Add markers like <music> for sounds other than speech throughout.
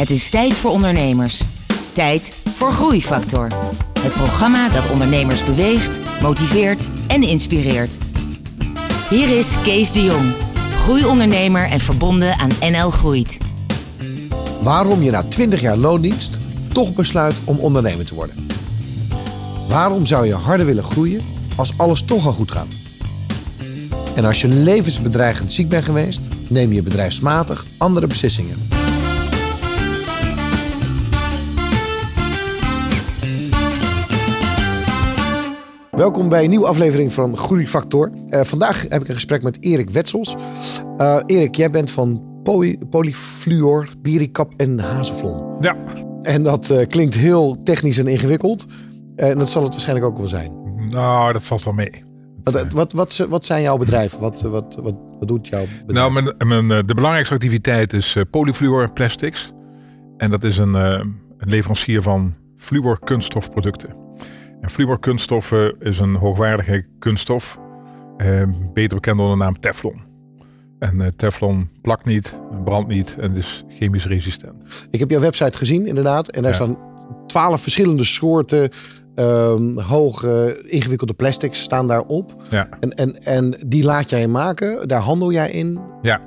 Het is tijd voor ondernemers. Tijd voor Groeifactor. Het programma dat ondernemers beweegt, motiveert en inspireert. Hier is Kees de Jong, groeiondernemer en verbonden aan NL Groeit. Waarom je na 20 jaar loondienst toch besluit om ondernemer te worden. Waarom zou je harder willen groeien als alles toch al goed gaat? En als je levensbedreigend ziek bent geweest, neem je bedrijfsmatig andere beslissingen. Welkom bij een nieuwe aflevering van Groeifactor. Uh, vandaag heb ik een gesprek met Erik Wetsels. Uh, Erik, jij bent van poly Polyfluor, Birikap en Hazelvlon. Ja. En dat uh, klinkt heel technisch en ingewikkeld. En dat zal het waarschijnlijk ook wel zijn. Nou, dat valt wel mee. Wat, wat, wat, wat zijn jouw bedrijven? Wat, wat, wat, wat doet jouw bedrijf? Nou, mijn, mijn, de belangrijkste activiteit is Polyfluor Plastics. En dat is een, een leverancier van fluor kunststofproducten. En fluorkunststoffen is een hoogwaardige kunststof, eh, beter bekend onder de naam Teflon. En eh, Teflon plakt niet, brandt niet en is chemisch resistent. Ik heb jouw website gezien, inderdaad. En daar staan twaalf verschillende soorten um, hoge, ingewikkelde plastics staan daarop. Ja. En, en, en die laat jij maken, daar handel jij in? Ja,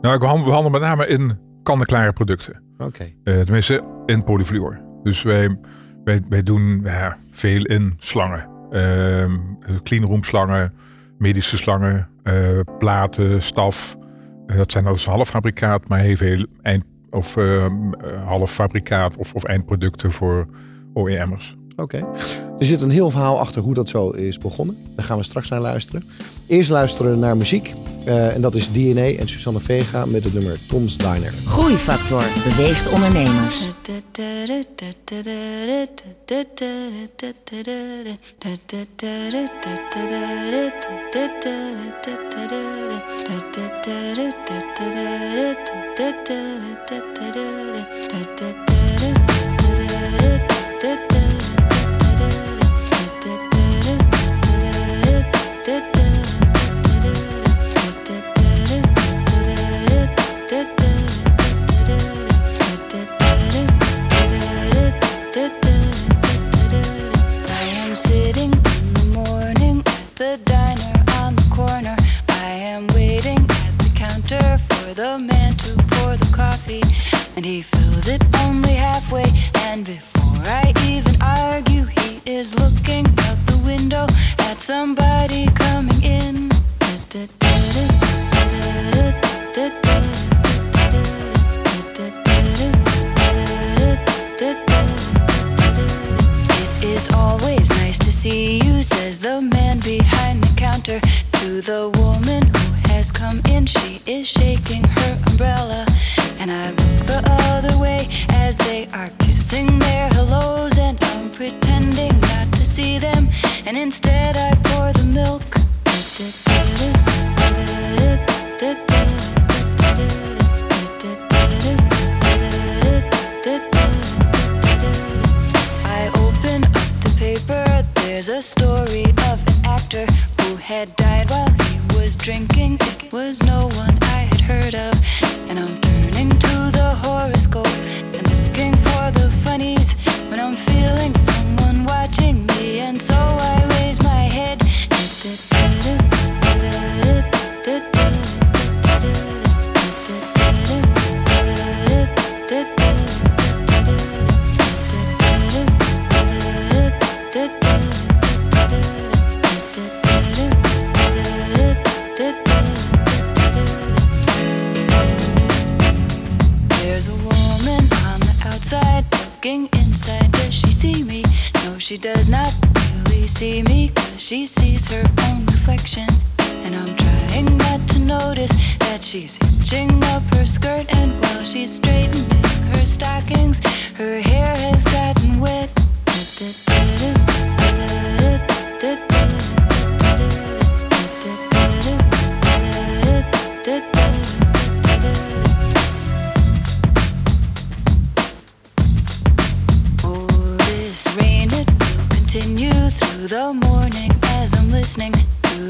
nou, ik handel, met name in kant-en-klare producten. Oké. Okay. Uh, tenminste, in polyfluor. Dus wij wij, doen ja, veel in slangen. Uh, cleanroom slangen, medische slangen, uh, platen, staf. Uh, dat zijn dus halffabrikaat, maar heel veel eind, of uh, halffabrikaat of, of eindproducten voor OEM'ers. Oké. Er zit een heel verhaal achter hoe dat zo is begonnen. Daar gaan we straks naar luisteren. Eerst luisteren naar muziek. Uh, en dat is DNA en Susanne Vega met het nummer Tom's Diner. Groeifactor beweegt ondernemers. <laughs>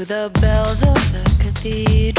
the bells of the cathedral.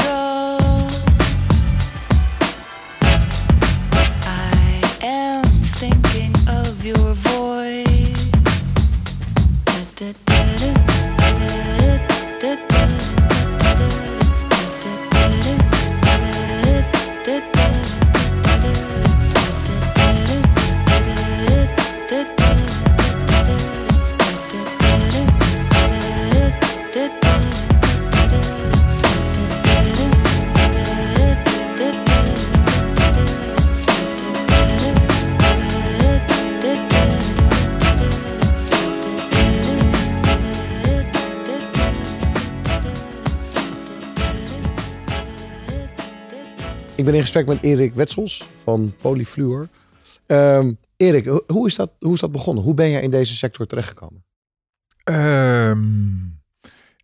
In gesprek met Erik Wetsels van Polyfluor. Ehm Erik, ho- hoe is, dat, hoe is dat begonnen? Hoe ben jij in deze sector terechtgekomen? Ehm,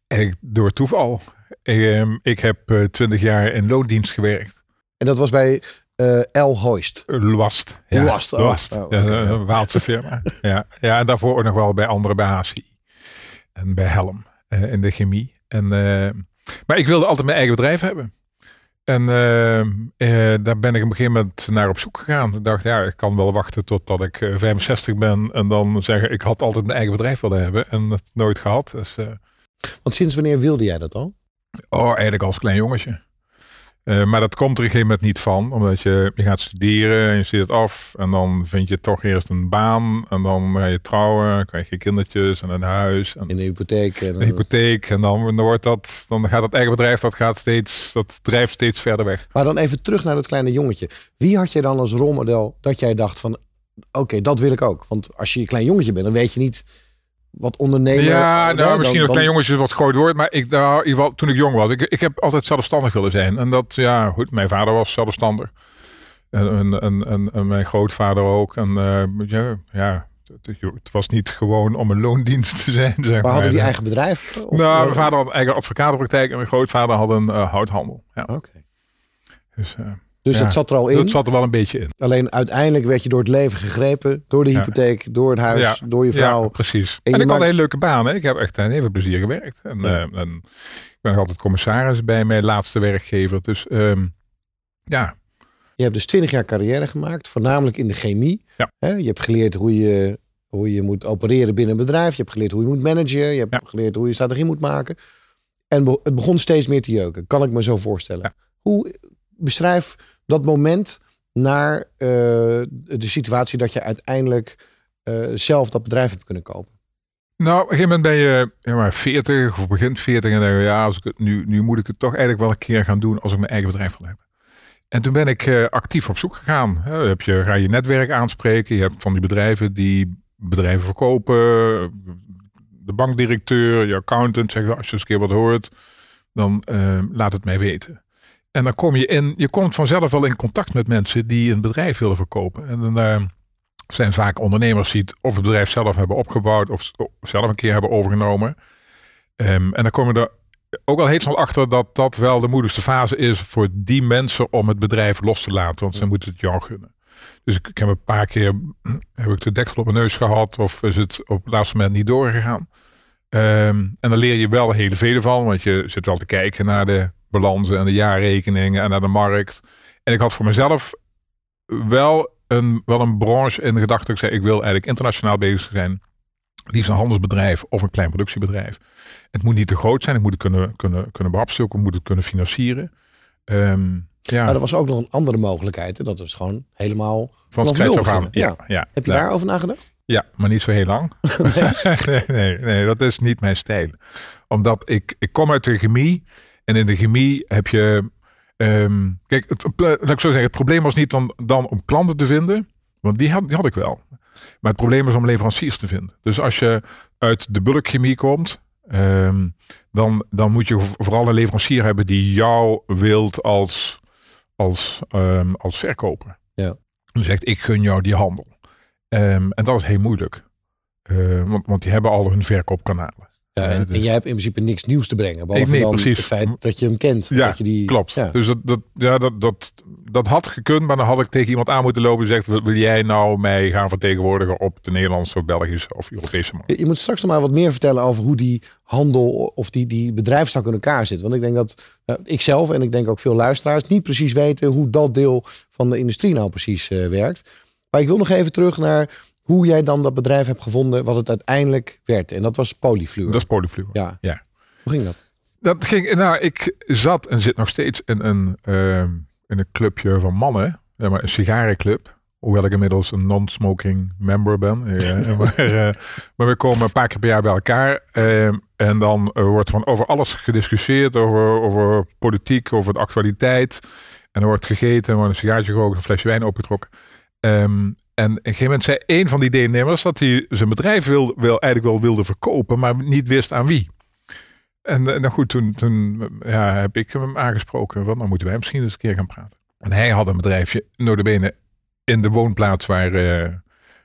eigenlijk door toeval. Ehm, ik heb eh, twintig jaar in loondienst gewerkt. En dat was bij eh El Hoist. Last. Last, oh. Last. Oh, Ja, een ja. Waalse firma. <laughs> ja. ja, en daarvoor ook nog wel bij andere bij HCI. En bij Helm eh, in de chemie. En, eh, maar ik wilde altijd mijn eigen bedrijf hebben. En eh, eh, daar ben ik op een gegeven moment naar op zoek gegaan. Ik dacht, ja, ik kan wel wachten totdat ik eh, 65 ben. En dan zeggen, ik had altijd mijn eigen bedrijf willen hebben. En het nooit gehad. Dus, eh, Want sinds wanneer wilde jij dat al? Oh, eigenlijk als klein jongetje. Eh, maar dat komt er een gegeven moment niet van. Omdat je, je gaat studeren en je studeert af. En dan vind je toch eerst een baan. En dan ga je trouwen. krijg je kindertjes en een huis. En In de hypotheek. En, een hypotheek. En dan, dan, wordt dat, dan gaat dat eigen bedrijf, dat, gaat steeds, dat drijft steeds verder weg. Maar dan even terug naar dat kleine jongetje. Wie had jij dan als rolmodel dat jij dacht van... Oké, dat wil ik ook. Want als je een klein jongetje bent, dan weet je niet wat ondernemer... Ja, nou, misschien dan- klein jongetje wat groot woord. Maar ik, nou, in ieder geval, toen ik jong was, ik, ik heb altijd zelfstandig willen zijn. En dat, ja, goed, mijn vader was zelfstandig. En, en, en, mijn grootvader ook. En eh, ja, ja het, was niet gewoon om een loondienst te zijn. <laughs> Zeg Maar maar hadden die eigen bedrijf? Of, nou, eh, mijn vader had een eigen advocatenpraktijk en mijn grootvader had een eh, houthandel. Ja, Oké. dus eh, Dus Ja, het zat er al in. dat zat er wel een beetje in. Alleen uiteindelijk werd je door het leven gegrepen. Door de Ja. hypotheek, door het huis, Ja, door je vrouw. Ja, precies. En ik had een hele leuke baan. Hè. Ik heb echt een heel veel plezier gewerkt. En, eh, en ik ben nog altijd commissaris bij mijn laatste werkgever. Dus ehm, ja, Je hebt dus 20 jaar carrière gemaakt, voornamelijk in de chemie. Ja. Hè, Je hebt geleerd hoe je, hoe je moet opereren binnen een bedrijf. Je hebt geleerd hoe je moet managen. Je hebt geleerd hoe je strategie moet maken. En het begon steeds meer te jeuken, kan ik me zo voorstellen. Hoe beschrijf dat moment naar eh, de situatie dat je uiteindelijk eh, zelf dat bedrijf hebt kunnen kopen? Nou, op een gegeven moment ben je ja, maar 40 of begint 40 en denk je, ja, nu, nu moet ik het toch eigenlijk wel een keer gaan doen als ik mijn eigen bedrijf wil hebben. En toen ben ik eh, actief op zoek gegaan. Heb je, ga je netwerk aanspreken. Je hebt van die bedrijven die bedrijven verkopen. De bankdirecteur, je accountant zeggen als je eens een keer wat hoort, dan laat het mij weten. En dan kom je in, je komt vanzelf wel in contact met mensen die een bedrijf willen verkopen. En dan eh, zijn vaak ondernemers die het of het bedrijf zelf hebben opgebouwd of zelf een keer hebben overgenomen. Ehm, en dan komen we er ook al heel snel achter dat dat wel de moeilijkste fase is voor die mensen om het bedrijf los te laten, want ze moeten het jou gunnen. Dus ik, ik heb een paar keer <clears throat> heb ik de deksel op mijn neus gehad of is het op het laatste moment niet doorgegaan. Ehm, en dan leer je wel heel veel van, want je zit wel te kijken naar de balansen en de jaarrekeningen en naar de markt. En ik had voor mezelf wel een, wel een branche in de gedachte. Ik zei, ik wil eigenlijk internationaal bezig zijn. Liefst een handelsbedrijf of een klein productiebedrijf. Het moet niet te groot zijn. Ik moet het kunnen, kunnen, kunnen behapstukken. Ik moet het kunnen financieren. Ehm, ja, Maar er was ook nog een andere mogelijkheid. En dat is gewoon helemaal van vanaf scratch nul af aan. beginnen. Ja, ja. Heb je daarover nagedacht? Ja, maar niet zo heel lang. <laughs> <laughs> nee, nee, nee, dat is niet mijn stijl. Omdat ik, ik kom uit de chemie. En in de chemie heb je... ehm, kijk, het, laat ik zo zeggen. Het probleem was niet dan, dan om klanten te vinden. Want die had, die had ik wel. Maar het probleem is om leveranciers te vinden. Dus als je uit de bulkchemie komt... ehm, dan, dan moet je vooral een leverancier hebben die jou wilt als, als, ehm, als verkoper. Ja. Zegt, ik gun jou die handel. En dat is heel moeilijk. Want, want die hebben al hun verkoopkanalen. Ja, en, dus- en jij hebt in principe niks nieuws te brengen. Behalve nee, dan precies. het feit dat je hem kent. Ja, dat je die, Klopt. Ja. Dus dat, dat, ja, dat, dat, dat had gekund, maar dan had ik tegen iemand aan moeten lopen en zegt, wil, jij nou mij gaan vertegenwoordigen op de Nederlandse of Belgische of Europese markt? Je moet straks nog maar wat meer vertellen over hoe die handel of die, die bedrijfstak in elkaar zit. Want ik denk dat uh, ik zelf en ik denk ook veel luisteraars niet precies weten hoe dat deel van de industrie nou precies uh, werkt. Maar ik wil nog even terug naar hoe jij dan dat bedrijf hebt gevonden wat het uiteindelijk werd. En dat was Polyfluor. Dat is Polyfluor. Ja. ja. Hoe ging dat? Dat ging, nou, ik zat en zit nog steeds in een, uh, in een clubje van mannen, ja, maar een sigarenclub. Hoewel ik inmiddels een non-smoking member ben. Ja, <laughs> <laughs> maar, uh, maar, we komen een paar keer per jaar bij elkaar. Uh, en dan wordt van over alles gediscussieerd. Over, over politiek, over de actualiteit. En er wordt gegeten, er wordt een sigaartje gerookt, een flesje wijn opgetrokken. Um, en op een gegeven moment zei een van die deelnemers dat hij zijn bedrijf wil, wil, eigenlijk wel wilde verkopen, maar niet wist aan wie. En nou goed, toen, toen ja, heb ik hem aangesproken. Want dan moeten wij misschien eens een keer gaan praten. En hij had een bedrijfje, notabene, in de woonplaats waar, eh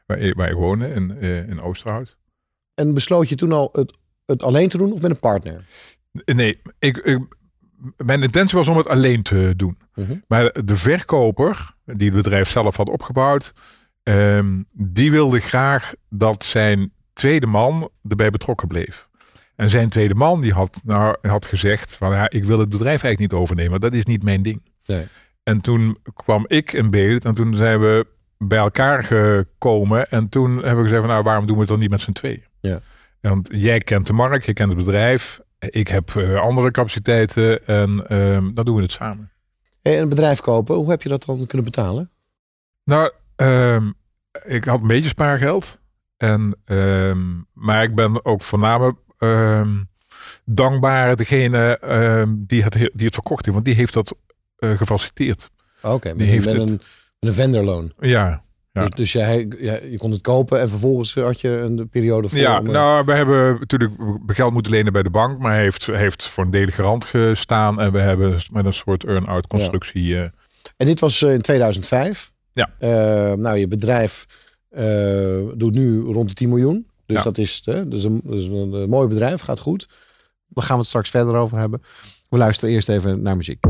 waar, ik- waar ik woonde, in, eh, in Oosterhout. En besloot je toen al het, het alleen te doen of met een partner? Nee, ik, ik, mijn intentie was om het alleen te doen. Mhm. Maar de verkoper, die het bedrijf zelf had opgebouwd, ehm, die wilde graag dat zijn tweede man erbij betrokken bleef. En zijn tweede man die had, nou, had gezegd van ja, ik wil het bedrijf eigenlijk niet overnemen. Dat is niet mijn ding. Nee. En toen kwam ik in beeld en toen zijn we bij elkaar gekomen. En toen hebben we gezegd van nou, waarom doen we het dan niet met z'n tweeën? Ja. Want jij kent de markt, je kent het bedrijf. Ik heb eh, andere capaciteiten en ehm, dan doen we het samen. En een bedrijf kopen, hoe heb je dat dan kunnen betalen? Nou, ehm, ik had een beetje spaargeld. En, ehm, maar ik ben ook voornamelijk ehm, dankbaar degene die, het, die het verkocht heeft. Want die heeft dat eh, gefaciliteerd. Oké, Die heeft met het. een, met een vendorloon. Ja, Ja. Dus, dus jij, ja, je kon het kopen en vervolgens had je een periode voor. Ja, om, eh, nou, we hebben natuurlijk geld moeten lenen bij de bank, maar hij heeft, heeft voor een deel garant gestaan. En we hebben met een soort earn-out constructie. eh, En dit was in 2005. Ja. Eh, nou, je bedrijf eh, doet nu rond de 10 miljoen. Dus Ja. dat is, dat is, een, een, mooi bedrijf, gaat goed. Daar gaan we het straks verder over hebben. We luisteren eerst even naar muziek.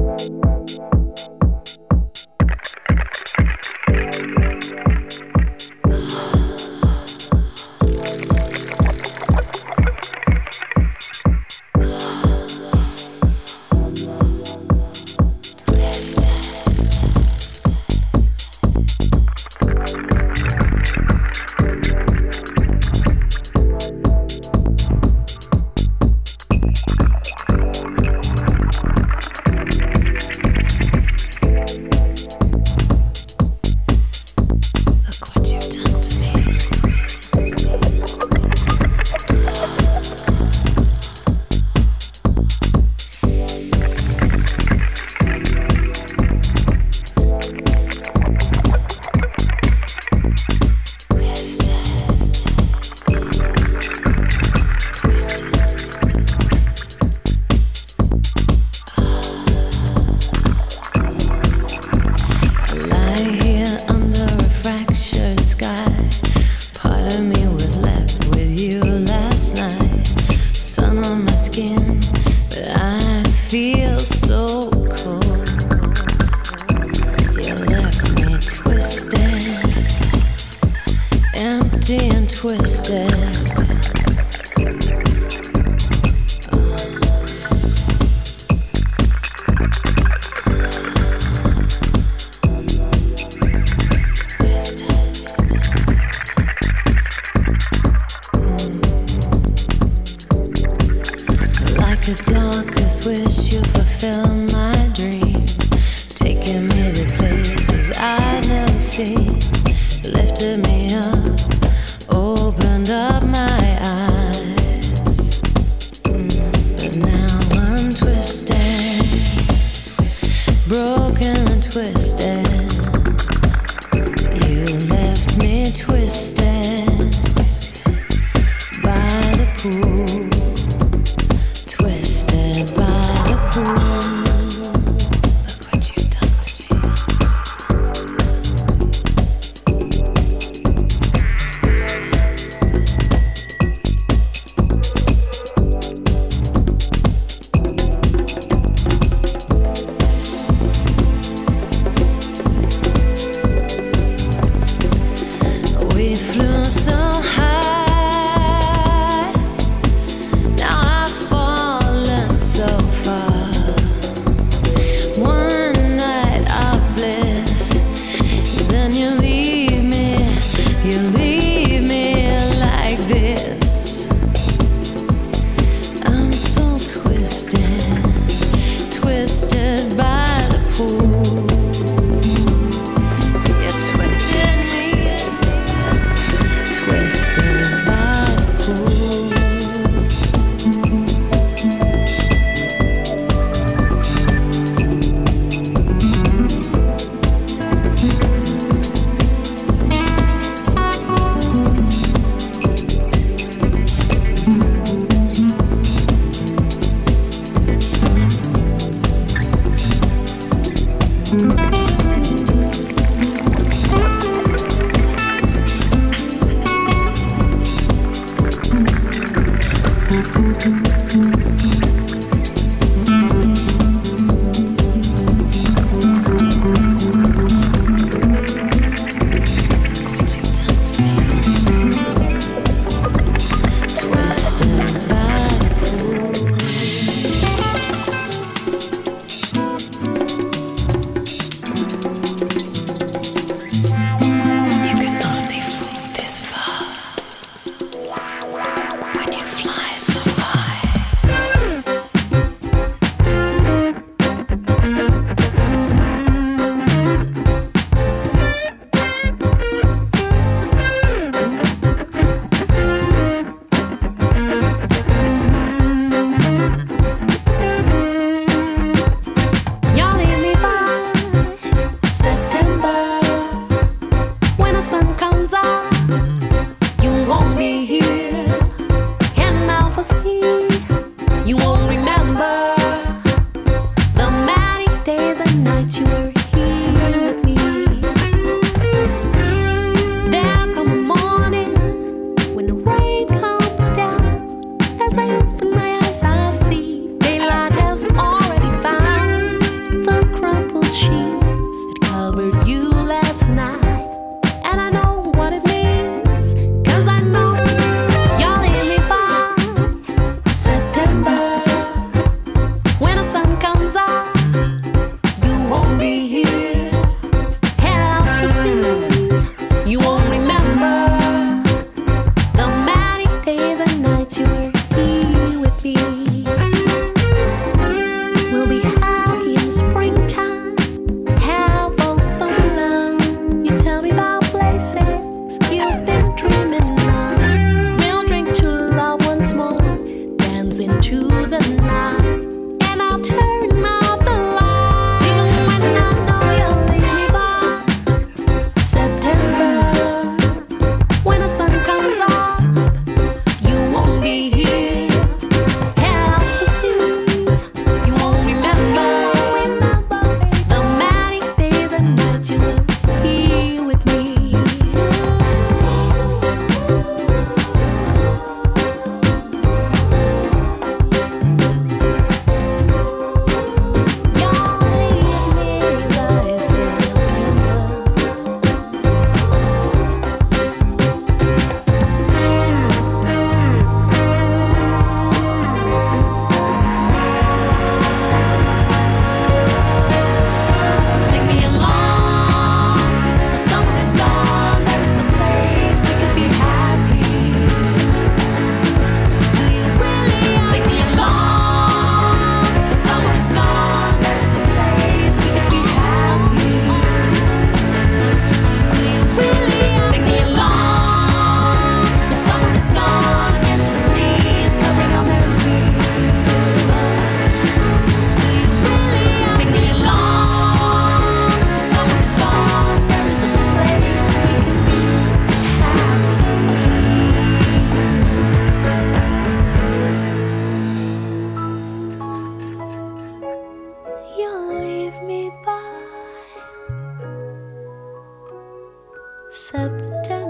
September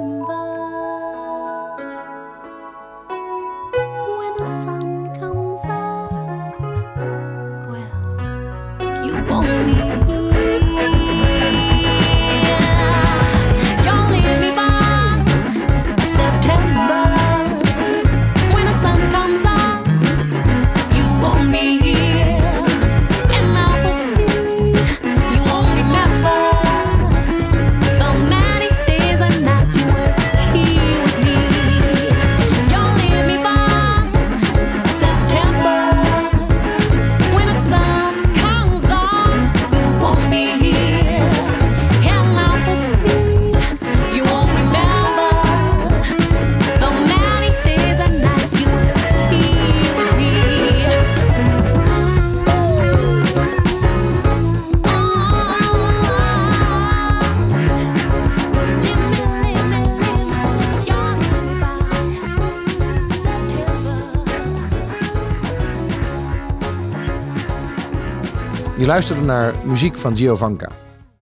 luisterde naar muziek van Giovanka.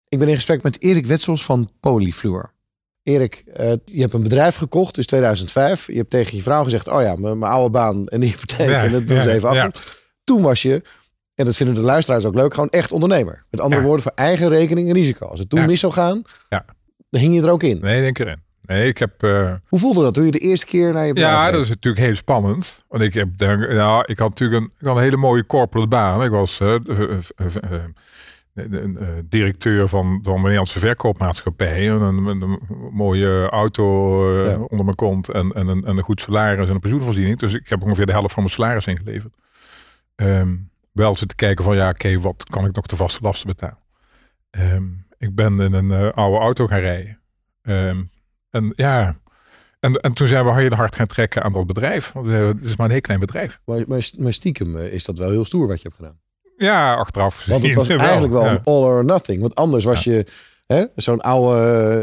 Ik ben in gesprek met Erik Wetsels van Polyfluor. Erik, eh, je hebt een bedrijf gekocht, is 2005. Je hebt tegen je vrouw gezegd, oh ja, mijn mijn oude baan en die hypotheek, Ja, en dat, dat is even af. ja. Toen was je, en dat vinden de luisteraars ook leuk, gewoon echt ondernemer. Met andere woorden, voor eigen rekening en risico. Als het toen mis zou gaan, Ja. dan hing je er ook in. Nee, denk erin. Nee, ik heb... eh, Hoe voelde dat toen je de eerste keer naar je bedrijf Ja, reed? dat is natuurlijk heel spannend. Want ik heb denk, nou, ik had natuurlijk een, ik had een hele mooie corporate baan. Ik was eh, directeur van, van de Nederlandse verkoopmaatschappij. En een, mooie auto Ja. onder mijn kont en, en, een, en een goed salaris en een pensioenvoorziening. Dus ik heb ongeveer de helft van mijn salaris ingeleverd. Ehm, wel zitten kijken van ja, oké, wat kan ik nog de vaste lasten betalen? Ehm, ik ben in een oude auto gaan rijden. Ehm, en ja, en, en toen zijn we heel hard gaan trekken aan dat bedrijf. Want Het is maar een heel klein bedrijf. Maar, maar, maar stiekem eh, is dat wel heel stoer wat je hebt gedaan. Ja, achteraf. Want het was <laughs> eigenlijk wel ja. een all or nothing. Want anders was je? Zo'n oude,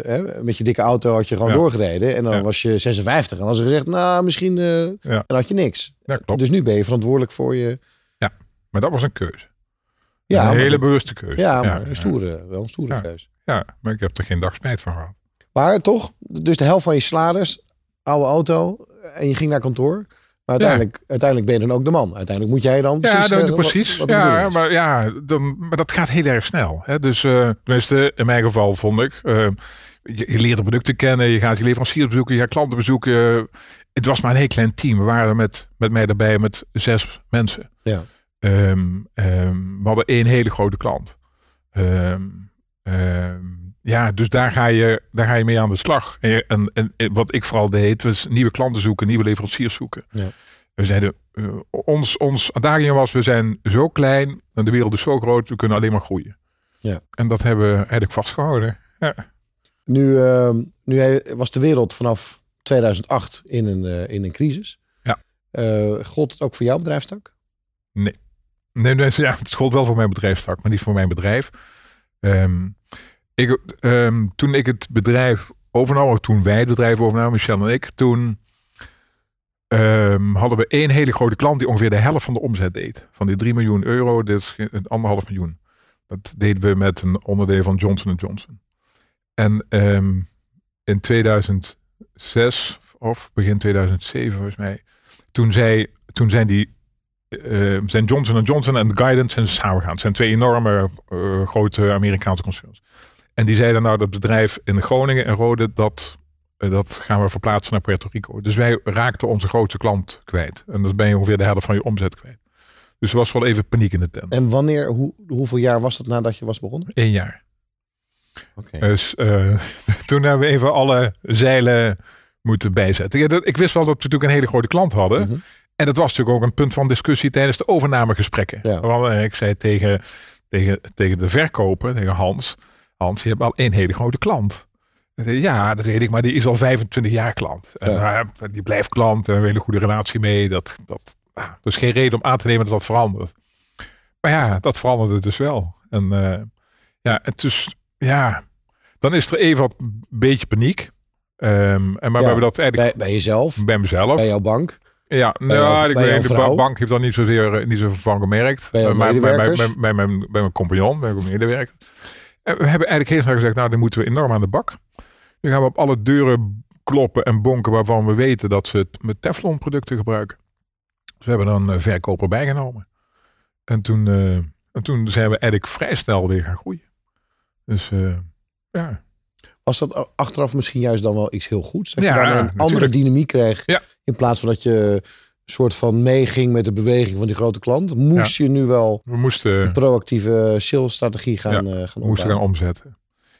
hè, met je dikke auto had je gewoon Ja. doorgereden. En dan Ja. was je 56. En dan hadden ze gezegd, nou, misschien Ja. dan had je niks. Ja. Dus nu ben je verantwoordelijk voor je... Maar dat was een keuze. Ja, een hele bewuste keuze. Ja, maar ja, een stoere, wel een stoere Ja. keuze. Ja, maar ik heb er geen dag spijt van gehad. Maar toch, dus de helft van je salaris, oude auto. En je ging naar kantoor. Maar uiteindelijk, uiteindelijk ben je dan ook de man. Uiteindelijk moet jij dan Ja, precies... nou, zeggen wat- precies. wat de bedoeling ja, maar, ja dan, maar dat gaat heel erg snel. Hè? Dus eh, tenminste, in mijn geval vond ik. eh, je, je leert de producten kennen, je gaat je leveranciers bezoeken, je gaat klanten bezoeken. Het was maar een heel klein team. We waren met, met mij erbij met zes mensen. Ja. Ehm, ehm, we hadden één hele grote klant. Ehm, ja, dus daar ga, je, daar ga je mee aan de slag. En, en, en wat ik vooral deed, was nieuwe klanten zoeken, nieuwe leveranciers zoeken. Ja. We zeiden, eh, ons, ons adagium was, we zijn zo klein en de wereld is zo groot, we kunnen alleen maar groeien. Ja. En dat hebben we eigenlijk vastgehouden. Ja. Nu, ehm, nu was de wereld vanaf 2008 in een, eh, in een crisis. Ja. Eh, gold het ook voor jouw bedrijfstak? Nee, nee, ja, het gold wel voor mijn bedrijfstak, maar niet voor mijn bedrijf. Ehm, ik, ehm, toen ik het bedrijf overnam, of toen wij het bedrijf overnamen, Michel en ik, toen ehm, hadden we één hele grote klant die ongeveer de helft van de omzet deed. Van die 3 miljoen euro, een anderhalf miljoen. Dat deden we met een onderdeel van Johnson Johnson. En ehm, in 2006 of begin 2007 volgens mij, toen, zij, toen zijn die zijn Johnson Johnson en Guidance zijn samengegaan. Het zijn twee enorme eh, grote Amerikaanse concerns. En die zeiden nou dat bedrijf in Groningen en Rode, dat, eh, dat gaan we verplaatsen naar Puerto Rico. Dus wij raakten onze grootste klant kwijt. En dan ben je ongeveer de helft van je omzet kwijt. Dus er was wel even paniek in de tent. En wanneer, hoe, hoeveel jaar was dat nadat je was begonnen? Eén jaar. Dus eh, <laughs> toen hebben we even alle zeilen moeten bijzetten. Ja, dat- ik wist wel dat we natuurlijk een hele grote klant hadden. Mhm. En dat was natuurlijk ook een punt van discussie tijdens de overnamegesprekken. Ja. Want, eh, ik zei tegen, tegen, tegen de verkoper, tegen Hans. Hans, je hebt al één hele grote klant. Ja, dat weet ik, maar die is al 25 jaar klant. En Ja. eh, die blijft klant en we hebben een hele goede relatie mee. Dat, dat, ah, is geen reden om aan te nemen dat dat verandert. Maar ja, dat veranderde dus wel. En eh, ja, het dus, ja, dan is er even wat beetje paniek. Ehm, en maar we hebben dat Bij, eigenlijk bij jezelf, bij, mezelf. bij jouw bank. Ja, Bij nou, ik bij weet, de bank heeft dan niet zozeer eh, niet zoveel van gemerkt. Bij maar bij, bij, bij, bij bij mijn compagnon, bij mijn medewerker. En we hebben eigenlijk heel snel gezegd, nou, dan moeten we enorm aan de bak. Nu gaan we op alle deuren kloppen en bonken waarvan we weten dat ze het met Teflon producten gebruiken. Dus we hebben dan een verkoper bijgenomen. En toen, eh, en toen zijn we eigenlijk vrij snel weer gaan groeien. Dus eh, ja. Was dat achteraf misschien juist dan wel iets heel goeds? Dat Ja, je dan een andere dynamiek kreeg. Ja. In plaats van dat je soort van meeging met de beweging van die grote klant. Moest je nu wel We moesten... een proactieve salesstrategie gaan, Ja, eh gaan We moesten gaan omzetten.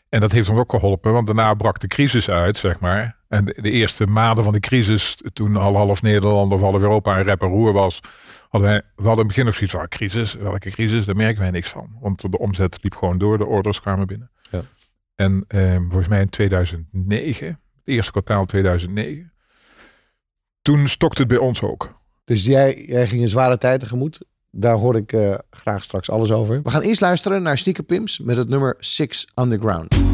En dat heeft ons ook geholpen, want daarna brak de crisis uit, zeg maar. En de, de eerste maanden van de crisis, toen al half Nederland of half Europa een rep en roer was, hadden wij, we hadden in het begin nog zoiets van, crisis, welke crisis, daar merken wij niks van. Want de omzet liep gewoon door, de orders kwamen binnen. Ja. En eh, volgens mij in 2009, het eerste kwartaal 2009, toen stokte het bij ons ook. Dus jij, jij ging een zware tijd tegemoet. Daar hoor ik eh, graag straks alles over. We gaan eerst luisteren naar Stiekem Pims met het nummer Six Underground.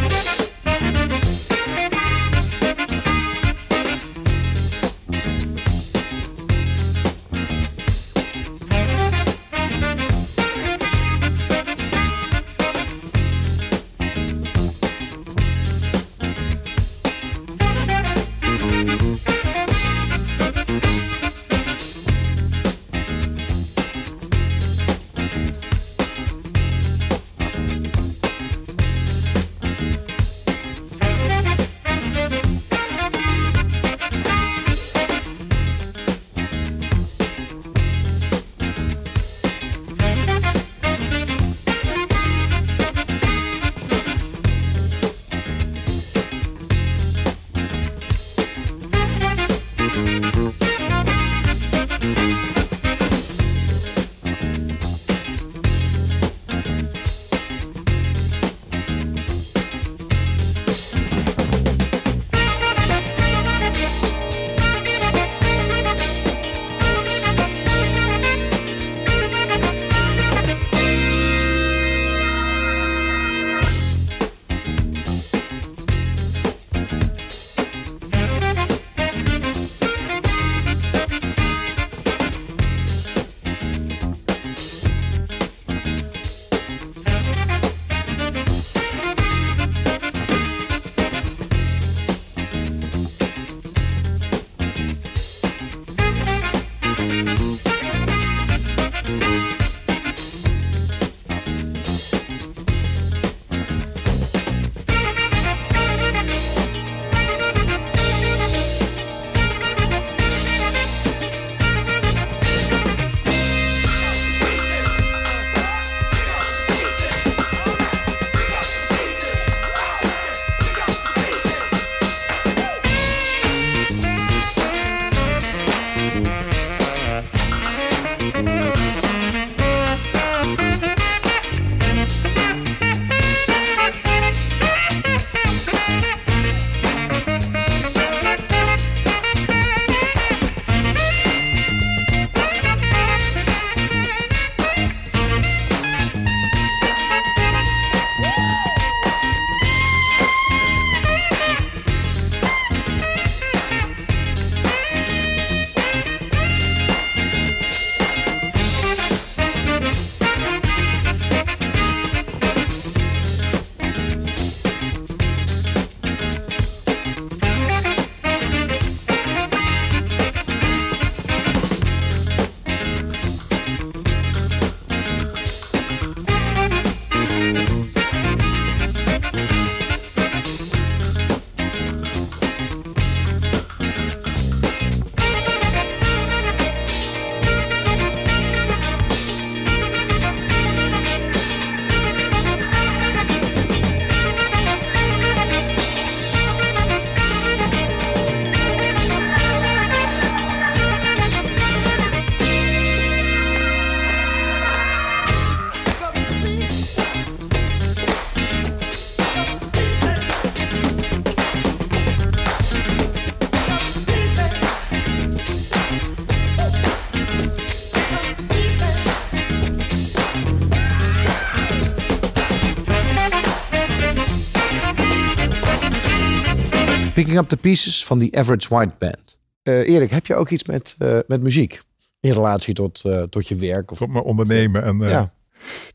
Picking Up the Pieces van die Average White Band. Eh, Erik, heb je ook iets met, eh, met muziek? In relatie tot, eh, tot je werk? Of... Tot mijn ondernemen. En, Ja.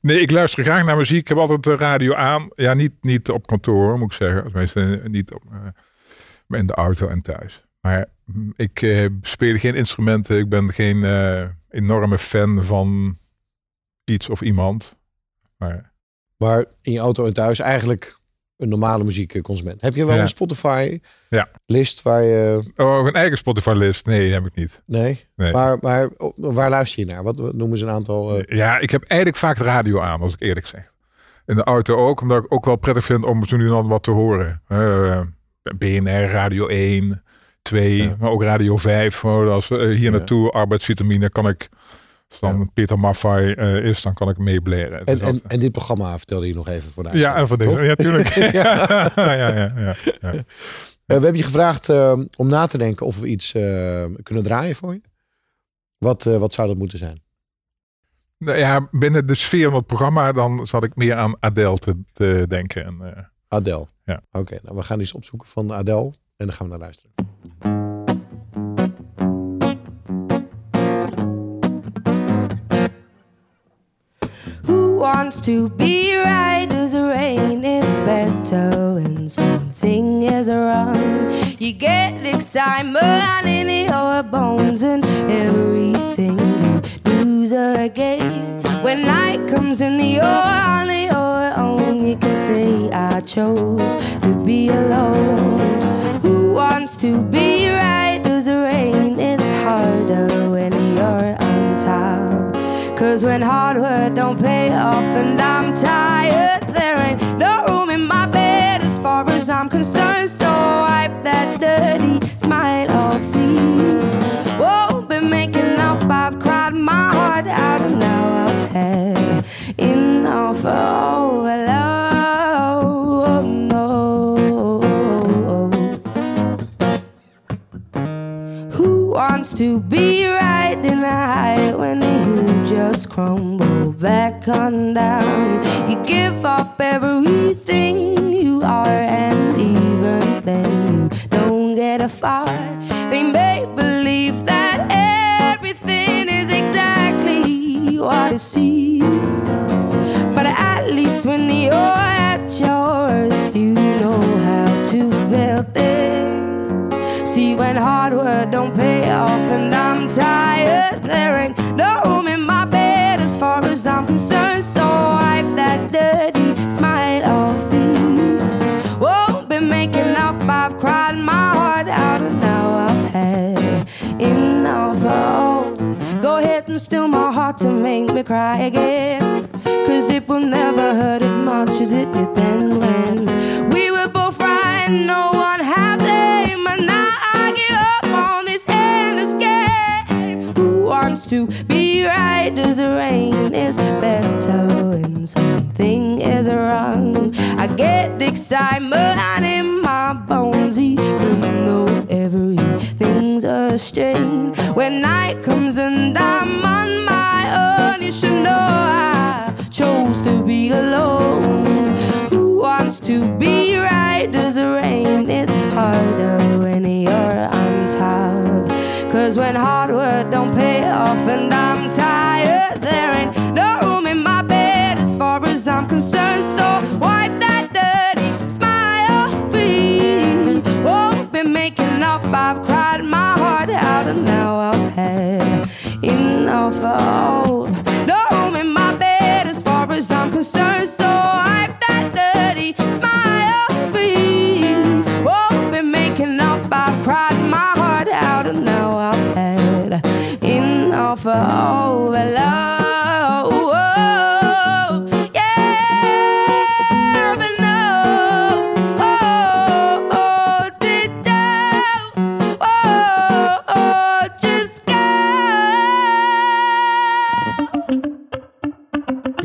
Nee, ik luister graag naar muziek. Ik heb altijd de radio aan. Ja, niet, niet op kantoor, moet ik zeggen. Tenminste, niet op, maar in de auto en thuis. Maar mm, ik speel geen instrumenten. Ik ben geen enorme fan van iets of iemand. Maar Maar in je auto en thuis eigenlijk een normale muziekconsument. Heb je wel Ja. een Spotify Ja. list waar je... oh, een eigen Spotify-list? Nee, heb ik niet. Nee? Nee. Maar, maar waar luister je naar? Wat noemen ze een aantal... eh, Ja, ik heb eigenlijk vaak de radio aan, als ik eerlijk zeg. In de auto ook, omdat ik ook wel prettig vind om zo nu en dan wat te horen. Eh, BNR, Radio 1, 2, Ja. maar ook Radio 5. Oh, als we eh, hier naartoe arbeidsvitamine kan ik Als dan Peter Maffay eh, is, dan kan ik meebleren. En, Dus en, en dit programma vertelde je nog even voor de ja, en voor deze. Ja, tuurlijk. <laughs> ja, <laughs> ja, ja, ja, ja. Eh, we hebben je gevraagd eh, om na te denken of we iets kunnen draaien voor je. Wat, wat zou dat moeten zijn? Nou ja, binnen de sfeer van het programma, dan zat ik meer aan Adele te, te denken. En, Adele. Ja. Oké, nou we gaan iets opzoeken van Adele en dan gaan we naar luisteren. Wants to be right as the rain is better when something is wrong? You get excitement in your bones and everything you lose again. When night comes and you're on your own, you can say, I chose to be alone. Who wants to be right as the rain? It's harder Cause when hard work don't pay off and I'm tired, there ain't no room in my bed as far as I'm concerned. So wipe that dirty smile off me. Won't be making up, I've cried my heart out and now I've had enough. Oh, oh no. Who wants to be right in the high when you just crumble back on down? You give up everything you are, and even then you don't get a far. They make believe that everything is exactly what it seems. But at least when you're at your worst, you know how to feel things. See, when hard work don't pay off and I'm tired, there ain't no I'm concerned. So wipe that dirty smile off me. Won't be making up, I've cried my heart out and now I've had enough. Oh, go ahead and steal my heart to make me cry again. Cause it will never hurt as much as it did then when we were both right, no one had blame. And now I give up on this endless game. Who wants to be right as rain something is wrong? I get the excitement in my bones, even though everything's a strain. When night comes and I'm on my own, you should know I chose to be alone. Who wants to be right as the rain is harder when you're on top? Cause when hard work don't pay off and I'm tired, there ain't no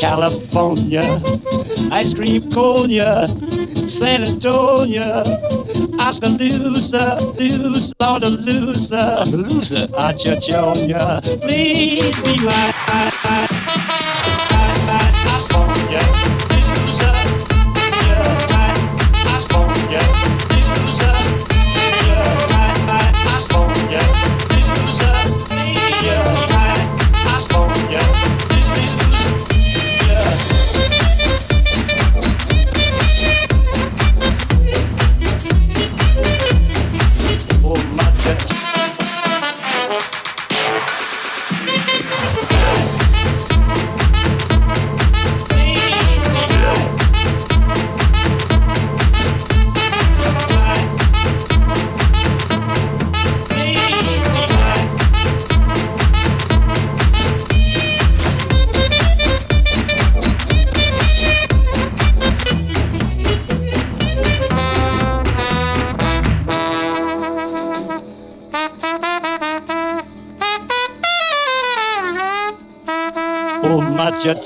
California, ice cream conia, San Antonio, Oskaloosa, loose, of loser, loser, Macedonia, please be my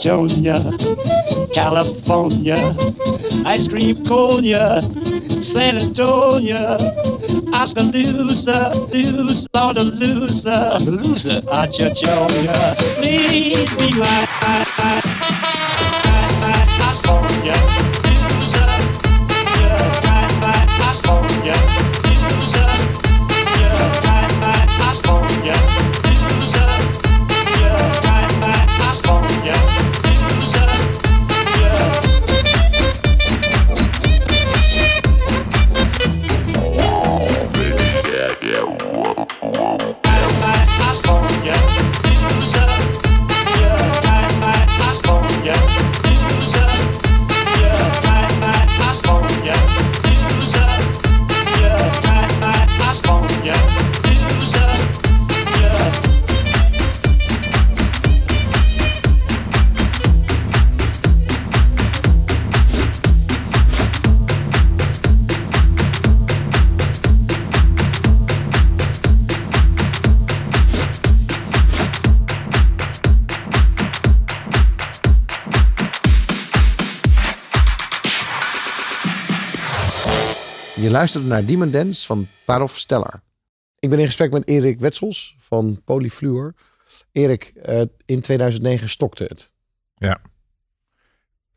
Estonia, California, ice cream conia, San Antonio, Oskaloosa, Loose, Laudaloosa, Loser, Achachonia. Please be my, my, my, my, my, my, my, my, my, my, my, my, my, my luisterde naar Demon Dance van Parov Stellar. Ik ben in gesprek met Erik Wetsels van Polyfluor. Erik, eh, in 2009 stokte het. Ja.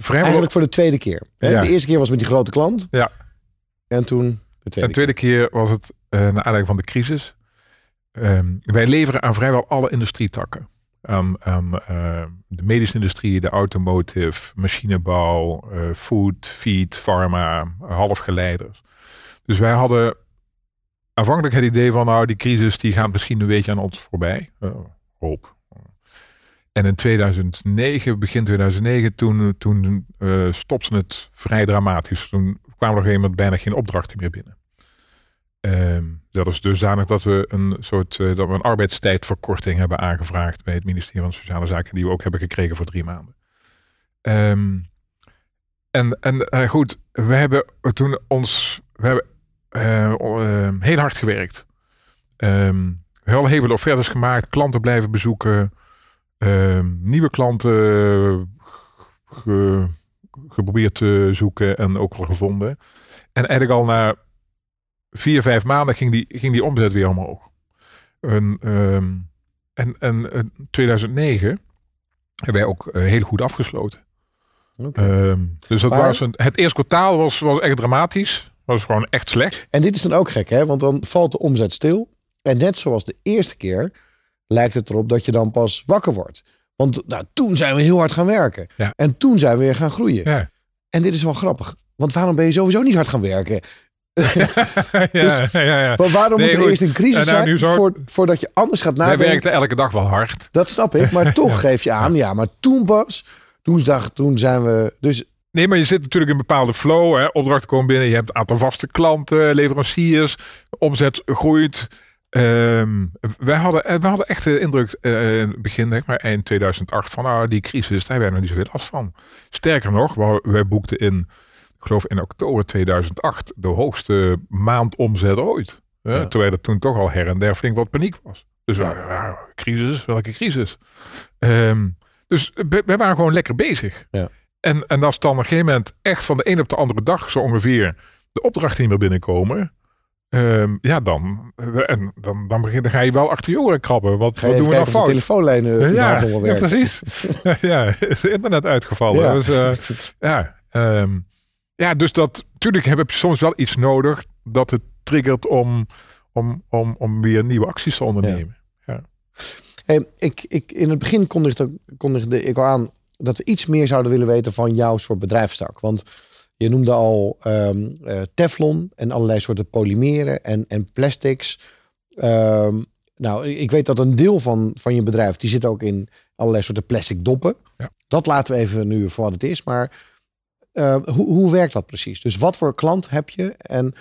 Eigenlijk voor de tweede keer. Hè? Ja. De eerste keer was met die grote klant. Ja. En toen de tweede de tweede keer was het eh naar aanleiding van de crisis. Ehm, wij leveren aan vrijwel alle industrietakken. Aan, aan eh, de medische industrie, de automotive, machinebouw, eh, food, feed, pharma, halfgeleiders. Dus wij hadden aanvankelijk het idee van nou die crisis die gaat misschien een beetje aan ons voorbij. Eh, hoop. En in 2009, begin 2009, toen, toen eh, stopte het vrij dramatisch. Toen kwamen er op een gegeven bijna geen opdrachten meer binnen. Ehm, dat is dusdanig dat we een soort eh, dat we een arbeidstijdverkorting hebben aangevraagd bij het ministerie van Sociale Zaken, die we ook hebben gekregen voor drie maanden. Ehm, en en goed, we hebben toen ons we hebben heel hard gewerkt. Ehm, heel, veel offertes gemaakt, klanten blijven bezoeken, ehm, nieuwe klanten ge- geprobeerd te zoeken en ook al gevonden. En eigenlijk al na vier, vijf maanden ging die, ging die omzet weer omhoog. En, ehm, en, en eh, 2009 hebben wij ook eh, heel goed afgesloten. Ehm, dus dat Maar- was een, het eerste kwartaal was, was echt dramatisch. Was gewoon echt slecht. En dit is dan ook gek, hè? Want dan valt de omzet stil. En net zoals de eerste keer lijkt het erop dat je dan pas wakker wordt. Want nou, toen zijn we heel hard gaan werken. Ja. En toen zijn we weer gaan groeien. Ja, En dit is wel grappig. Want waarom ben je sowieso niet hard gaan werken? <laughs> ja, Dus- ja, ja. Maar waarom Nee, moet er goed. eerst een crisis En nou, zijn zo- voordat je anders gaat Wij nadenken? werkten elke dag wel hard. Dat snap ik. Maar <laughs> toch geef je aan. Ja, maar toen pas. Toen, zag, toen zijn we... Dus Nee, maar je zit natuurlijk in een bepaalde flow. Hè? Opdrachten komen binnen. Je hebt een aantal vaste klanten, leveranciers. Omzet groeit. Ehm, wij, hadden, eh, wij hadden echt de indruk, in het begin, zeg maar eind 2008, van nou, die crisis, daar hebben wij nog niet zoveel last van. Sterker nog, we- wij boekten in, ik geloof in oktober 2008, de hoogste maandomzet ooit. Hè? Ja. Terwijl er toen toch al her en der flink wat paniek was. Dus ja. ja, crisis, welke crisis? Ehm, dus we, we waren gewoon lekker bezig. Ja. En, en als dan op een gegeven moment echt van de een op de andere dag zo ongeveer de opdrachten niet meer binnenkomen. ehm, ja, dan, en dan, dan, begin, dan ga je wel achter je oren krabben. Wat, wat doen we kijken nou de fout? telefoonlijnen ja, ja, precies. <laughs> <laughs> ja, is het internet uitgevallen. Ja. Dus, eh, ja, ehm, ja, dus dat, natuurlijk heb je soms wel iets nodig dat het triggert om, om, om, om weer nieuwe acties te ondernemen. Hey, ik, ik, in het begin kondigde, kondigde ik al aan dat we iets meer zouden willen weten van jouw soort bedrijfstak. Want je noemde al ehm, eh, Teflon en allerlei soorten polymeren en, en plastics. Ehm, nou, ik weet dat een deel van, van je bedrijf, die zit ook in allerlei soorten plastic doppen. Ja. Dat laten we even nu voor wat het is. Maar eh, hoe, hoe werkt dat precies? Dus wat voor klant heb je en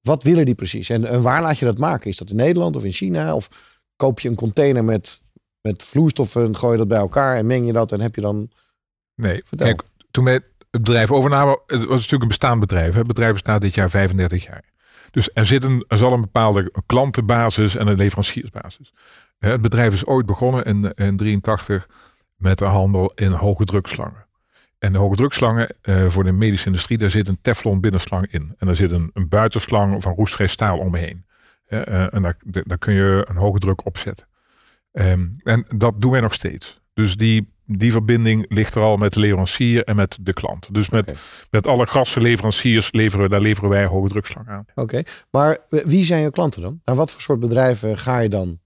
wat willen die precies? En, en waar laat je dat maken? Is dat in Nederland of in China? Of koop je een container met, met vloeistoffen en gooi je dat bij elkaar en meng je dat en heb je dan... Nee, Vertel. kijk, toen wij het bedrijf overnamen, het was natuurlijk een bestaand bedrijf. Het bedrijf bestaat dit jaar 35 jaar. Dus er, zit een, er zal een bepaalde klantenbasis en een leveranciersbasis. Het bedrijf is ooit begonnen in 1983 met de handel in hoge drukslangen. En de hoge drukslangen eh, voor de medische industrie, daar zit een teflon binnenslang in. En daar zit een, een buitenslang van roestvrij staal omheen. Eh, en daar, daar kun je een hoge druk op zetten. Ehm, en dat doen wij nog steeds. Dus die, die verbinding ligt er al met de leverancier en met de klant. Dus met, met alle gasleveranciers leveren, daar leveren wij hoge drukslang aan. Oké, maar wie zijn je klanten dan? Naar wat voor soort bedrijven ga je dan?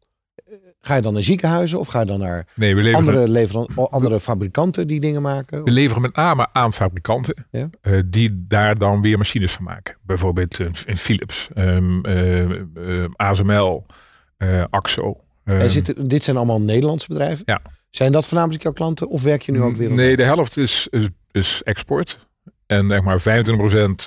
Ga je dan naar ziekenhuizen of ga je dan naar Nee, we leveren, andere, leveran- andere fabrikanten die dingen maken? we leveren met name aan fabrikanten Ja. eh, die daar dan weer machines van maken. Bijvoorbeeld een, een Philips, ehm, eh, eh, ASML, eh, Axo. En ehm, dit zijn allemaal Nederlandse bedrijven? Ja. Zijn dat voornamelijk jouw klanten of werk je nu ook weer? Nee, de helft is, is, is export. En zeg maar 25%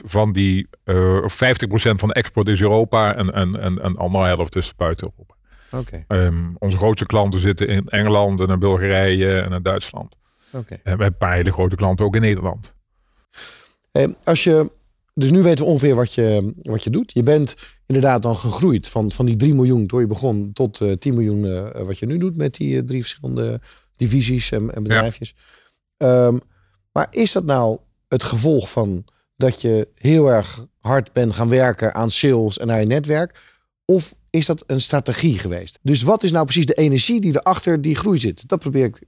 van die, eh, of 50% van de export is Europa en, en, en, en andere helft is buiten Europa. Oké, Ehm, onze grootste klanten zitten in Engeland en in Bulgarije en in Duitsland. oké. En we hebben een paar hele grote klanten ook in Nederland. Eh, Als je, dus nu weten we ongeveer wat je, wat je doet. Je bent inderdaad dan gegroeid van, van die 3 miljoen toen je begon tot eh 10 miljoen eh, wat je nu doet met die eh, drie verschillende divisies en, en bedrijfjes. Ehm, maar is dat nou het gevolg van dat je heel erg hard bent gaan werken aan sales en aan je netwerk? Of is dat een strategie geweest? Dus wat is nou precies de energie die erachter die groei zit? Dat probeer ik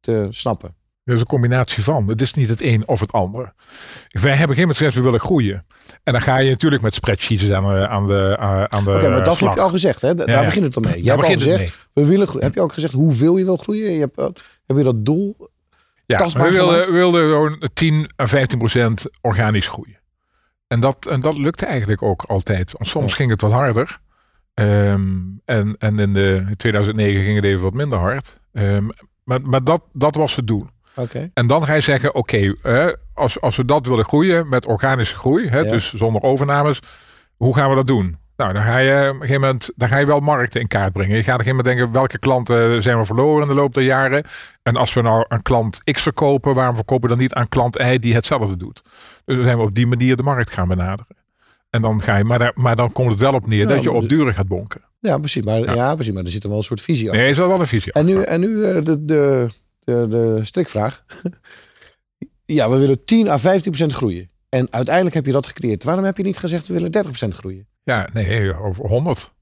te snappen. Dat is een combinatie van. Het is niet het een of het ander. Wij hebben geen moment gezegd, we willen groeien. En dan ga je natuurlijk met spreadsheets aan de, aan de, aan de Oké, maar dat slag. heb je al gezegd. Hè? Da- Ja, Daar ja. begint het dan mee. Jij Daar hebt al gezegd, we willen groeien. Heb je ook gezegd hoeveel je wil groeien? Je hebt, eh, heb je dat doel? Ja, tastbaar we wilden, we wilden gewoon 10 à 15 procent organisch groeien. En dat, en dat lukte eigenlijk ook altijd. Want soms ging het wat harder. Ehm, en en in, de, in 2009 ging het even wat minder hard. Ehm, maar maar dat, dat was het doel. En dan ga je zeggen, oké, eh, als, als we dat willen groeien met organische groei, hè, Ja. dus zonder overnames, hoe gaan we dat doen? Nou, dan ga je op een gegeven moment, dan ga je wel markten in kaart brengen. Je gaat op een gegeven moment denken, welke klanten zijn we verloren in de loop der jaren? En als we nou een klant X verkopen, waarom verkopen we dan niet aan klant Y die hetzelfde doet? Dus dan zijn we op die manier de markt gaan benaderen. En dan ga je, maar, daar, maar dan komt het wel op neer dat je op duren gaat bonken. Ja, precies. Maar, ja. precies. Maar er zit er wel een soort visie achter. Nee, is wel wel een visie. En nu, en nu eh, de, de, de, de strikvraag. ja, we willen 10 à 15 procent groeien. En uiteindelijk heb je dat gecreëerd. Waarom heb je niet gezegd we willen 30 procent groeien? Ja, nee, over 100.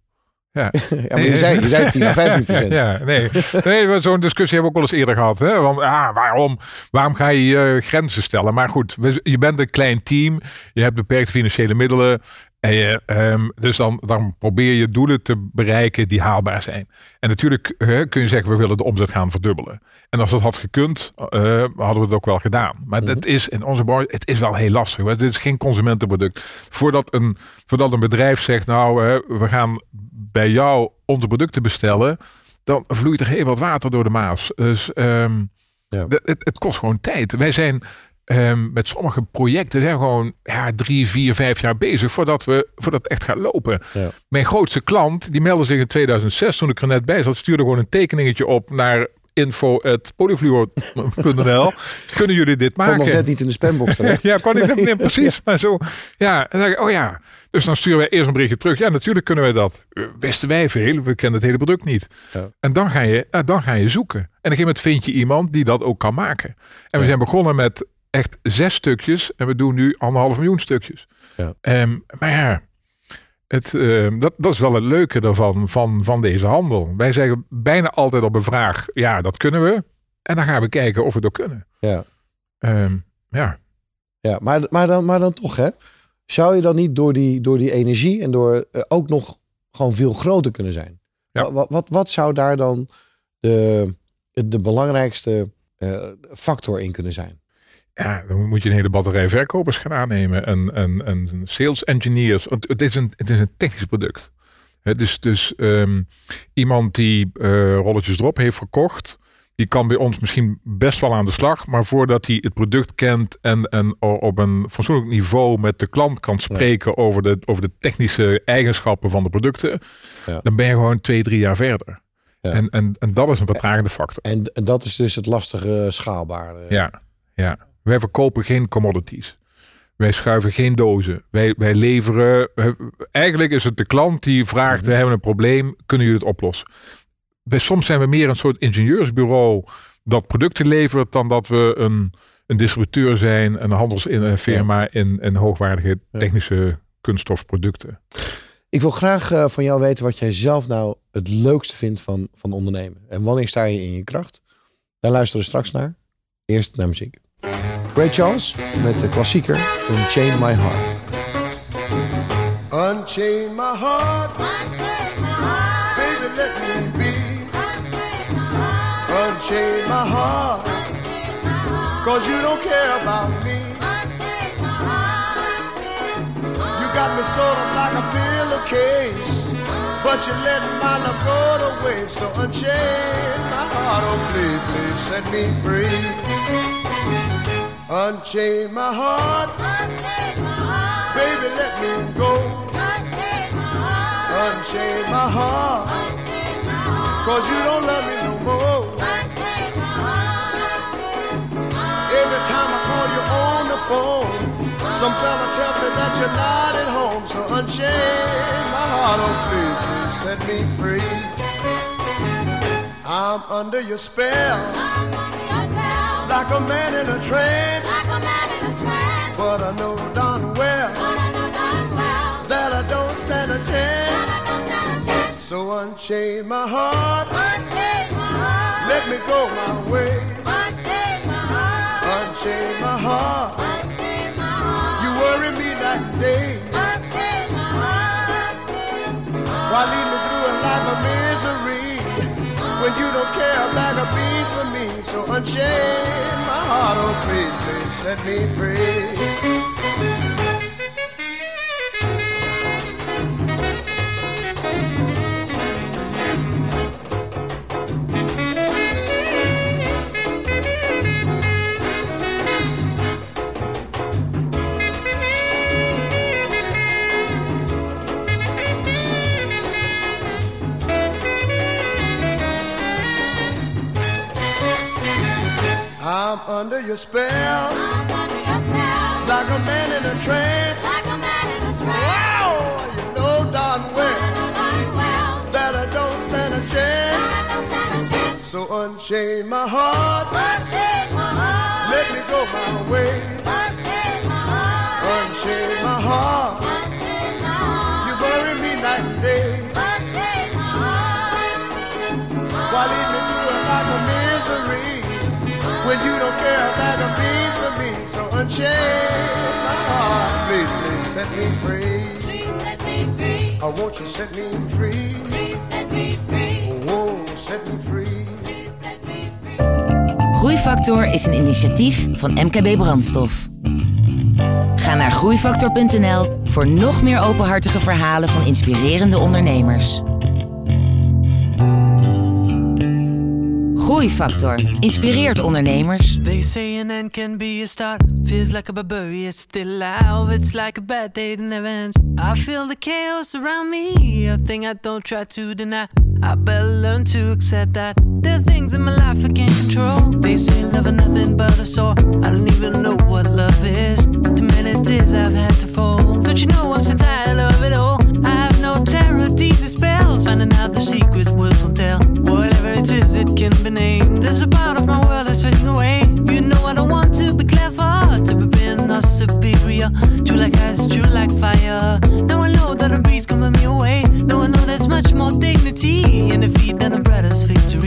Ja. <laughs> Je zei, je zei 10 à <laughs> 15 procent. Ja, nee. nee zo'n discussie hebben we ook wel eens eerder gehad. Hè? Want, ah, waarom, waarom ga je je grenzen stellen? Maar goed, je bent een klein team. Je hebt beperkte financiële middelen. En je, ehm, dus dan, dan probeer je doelen te bereiken die haalbaar zijn. En natuurlijk eh, kun je zeggen, we willen de omzet gaan verdubbelen. En als dat had gekund, eh, hadden we het ook wel gedaan. Maar dat is in onze branche, het is wel heel lastig. hoor. Het is geen consumentenproduct. Voordat een, voordat een bedrijf zegt, nou, we gaan bij jou onze producten bestellen, dan vloeit er heel wat water door de Maas. Dus ehm, Ja. het, het kost gewoon tijd. Wij zijn ehm, met sommige projecten zijn gewoon ja, drie, vier, vijf jaar bezig voordat, we, voordat het echt gaat lopen. Ja. Mijn grootste klant, die meldde zich in 2006 toen ik er net bij zat, stuurde gewoon een tekeningetje op naar info.polyfluor.nl. <laughs> Kunnen jullie dit maken? nog net niet in de spambox terecht. <laughs> Ja, kan ik nee, precies. <laughs> Maar zo, ja, dan zeg ik, oh ja. Dus dan sturen wij eerst een berichtje terug. Ja, natuurlijk kunnen wij dat. Eh, Wisten wij veel, we kennen het hele product niet. Ja. En dan ga, je, nou, dan ga je zoeken. En op een gegeven moment vind je iemand die dat ook kan maken. En we zijn begonnen met echt zes stukjes. En we doen nu anderhalf miljoen stukjes. Ja. Ehm, maar ja, het, ehm, dat, dat is wel het leuke ervan, van, van deze handel. Wij zeggen bijna altijd op een vraag, ja, dat kunnen we. En dan gaan we kijken of we dat kunnen. Ja. Ehm, ja. Ja, maar, maar, dan, maar dan toch, hè? Zou je dan niet door die, door die energie en door eh, ook nog gewoon veel groter kunnen zijn? Ja. Wat, wat, wat zou daar dan de, de belangrijkste eh, factor in kunnen zijn? Ja, dan moet je een hele batterij verkopers gaan aannemen en, en, en sales engineers. Want Het is een, het is een technisch product. Hè, dus dus ehm, iemand die eh, rolletjes erop heeft verkocht, die kan bij ons misschien best wel aan de slag. Maar voordat hij het product kent en, en op een fatsoenlijk niveau met de klant kan spreken over, de, over de technische eigenschappen van de producten, Ja. dan ben je gewoon twee, drie jaar verder. Ja. En, en, en dat is een vertragende factor. En, en dat is dus het lastige schaalbare. Ja, ja. Wij verkopen geen commodities. Wij schuiven geen dozen. Wij, wij leveren. Eigenlijk is het de klant die vraagt: Mhm. we hebben een probleem, kunnen jullie het oplossen? Bij soms zijn we meer een soort ingenieursbureau dat producten levert dan dat we een, een distributeur zijn, een handelsfirma in, in hoogwaardige technische kunststofproducten. Ik wil graag eh, van jou weten wat jij zelf nou het leukste vindt van, van ondernemen. En wanneer sta je in je kracht? Daar luisteren we straks naar. Eerst naar muziek. Ray Charles met de klassieker Unchain My Heart. Unchain my heart. Baby, let me be. Unchain my heart. Cause you don't care about me. You got me sort of like a pillowcase. But you let my love go to waste. So unchain my heart. Oh, please, please set me free. Unchain my heart. Baby, let me go. Unchain my heart. Cause you don't love me no more. Every time I call you on the phone, some fella tells me that you're not at home. So unchain my heart, oh please, please set me free. I'm under your spell, like a man in a trance. But I know darn well that I don't stand a chance. So unchain my heart, let me go my way. Unchain my heart, you worry me night and day. Why lead me through a life of misery when you don't care a bag of beans for me? So unchain my heart, oh please, please set me free. I'm under your spell, like a man in a trance. Wow, you know darn well that I don't stand a chance. So unchain my heart, let me go my way. Unchain my heart, you bury me night and day. When you don't care about a beans for me? So unchain my heart, please, please set me free. Oh, won't you set me free? Oh, set me free. Groeifactor is een initiatief van MKB Brandstof. Ga naar groeifactor.nl voor nog meer openhartige verhalen van inspirerende ondernemers. Groeifactor inspireert ondernemers. They say an end can be a start. Feels like a barbarian still alive. It's like a bad day that never ends. I feel the chaos around me. A thing I don't try to deny. I better learn to accept that there are things in my life I can't control. They say love is nothing but a sore. I don't even know what love is. Too many tears I've had to you know I'm so tired of it all? I have no terror, these spells. Finding out the secret There's a part of my world that's fading away. You know I don't want to be clever, to be being not superior. True like ice, true like fire. Now I know that a breeze coming me away. Now I know there's much more dignity in defeat than a brother's victory.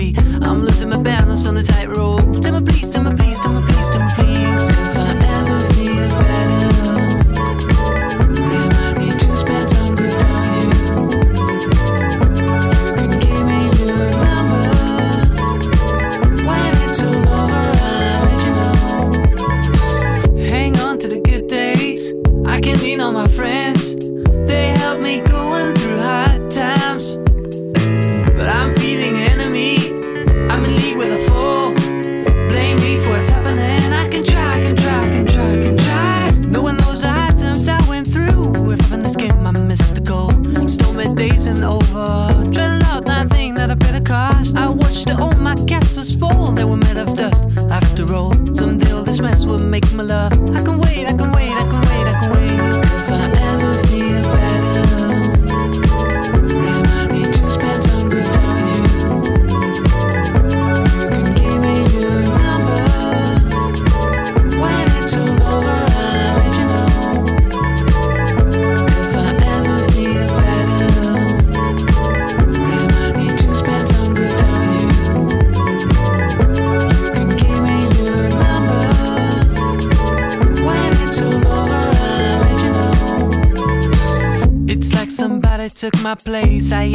Took my place. I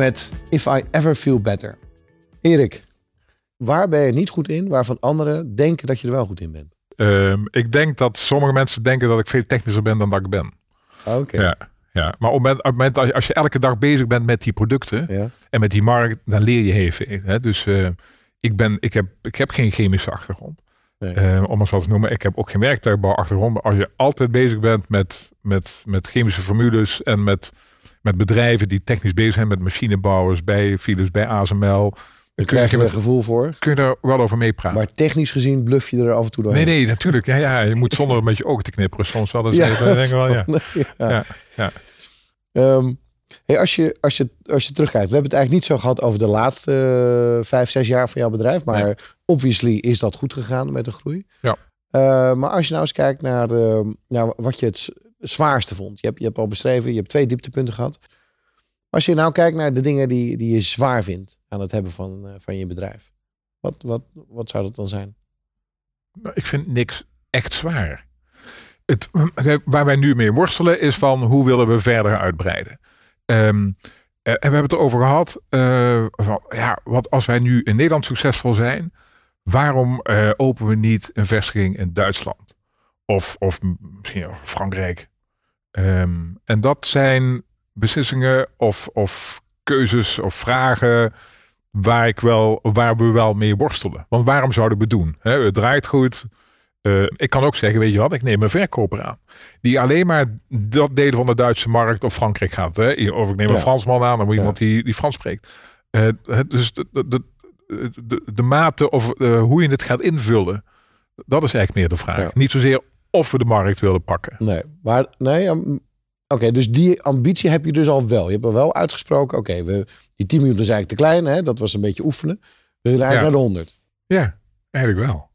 met If I Ever Feel Better. Erik, waar ben je niet goed in, waarvan anderen denken dat je er wel goed in bent? Ehm, ik denk dat sommige mensen denken dat ik veel technischer ben dan dat ik ben. Oké. Ja, ja. Maar op het moment, als, je, als je elke dag bezig bent met die producten Ja. en met die markt, dan leer je heel veel. Hè? Dus eh, ik, ben, ik, heb, ik heb geen chemische achtergrond. Nee. Eh, om het zo te noemen. Ik heb ook geen werktuigbouwachtergrond. Maar als je altijd bezig bent met, met, met chemische formules en met, met bedrijven die technisch bezig zijn, met machinebouwers bij Philips, bij ASML, Daar krijg je een gevoel voor. kun je daar wel over meepraten. Maar technisch gezien bluff je er af en toe Nee, doorheen. nee, natuurlijk. Ja, ja, je moet zonder een beetje ogen te knipperen soms wel eens Ja. even denken wel, ja. <laughs> Ja. Ja, ja. Ehm, hey, als, je, als, je, als je terugkijkt, we hebben het eigenlijk niet zo gehad over de laatste eh, vijf, zes jaar van jouw bedrijf. Maar Nee. obviously is dat goed gegaan met de groei. Ja. Eh, maar als je nou eens kijkt naar, de, naar wat je het zwaarste vond. Je hebt, je hebt al beschreven, je hebt twee dieptepunten gehad. Als je nou kijkt naar de dingen die, die je zwaar vindt aan het hebben van, eh, van je bedrijf. Wat, wat, wat zou dat dan zijn? Nou, Ik vind niks echt zwaar. Het, kijk, waar wij nu mee worstelen is van hoe willen we verder uitbreiden. Ehm, eh, en we hebben het erover gehad. eh, van, ja, wat als wij nu in Nederland succesvol zijn, waarom eh, openen we niet een vestiging in Duitsland? Of, of misschien Frankrijk. Ehm, en dat zijn beslissingen of, of keuzes of vragen waar, ik wel, waar we wel mee worstelen. Want waarom zouden we doen? Het draait goed. Eh, ik kan ook zeggen, weet je wat, ik neem een verkoper aan. Die alleen maar dat deel van de Duitse markt of Frankrijk gaat. Hè? Of ik neem een Ja. Fransman aan, dan moet Ja. iemand die, die Frans spreekt. Eh, dus de, de, de, de, mate of eh, hoe je het gaat invullen, dat is eigenlijk meer de vraag. Ja. Niet zozeer of we de markt willen pakken. Nee, maar nee. ehm, Oké, dus die ambitie heb je dus al wel. Je hebt al wel uitgesproken. Oké, we die 10 miljoen is eigenlijk te klein. Hè? Dat was een beetje oefenen. We Ja. naar de 100. Ja, eigenlijk wel.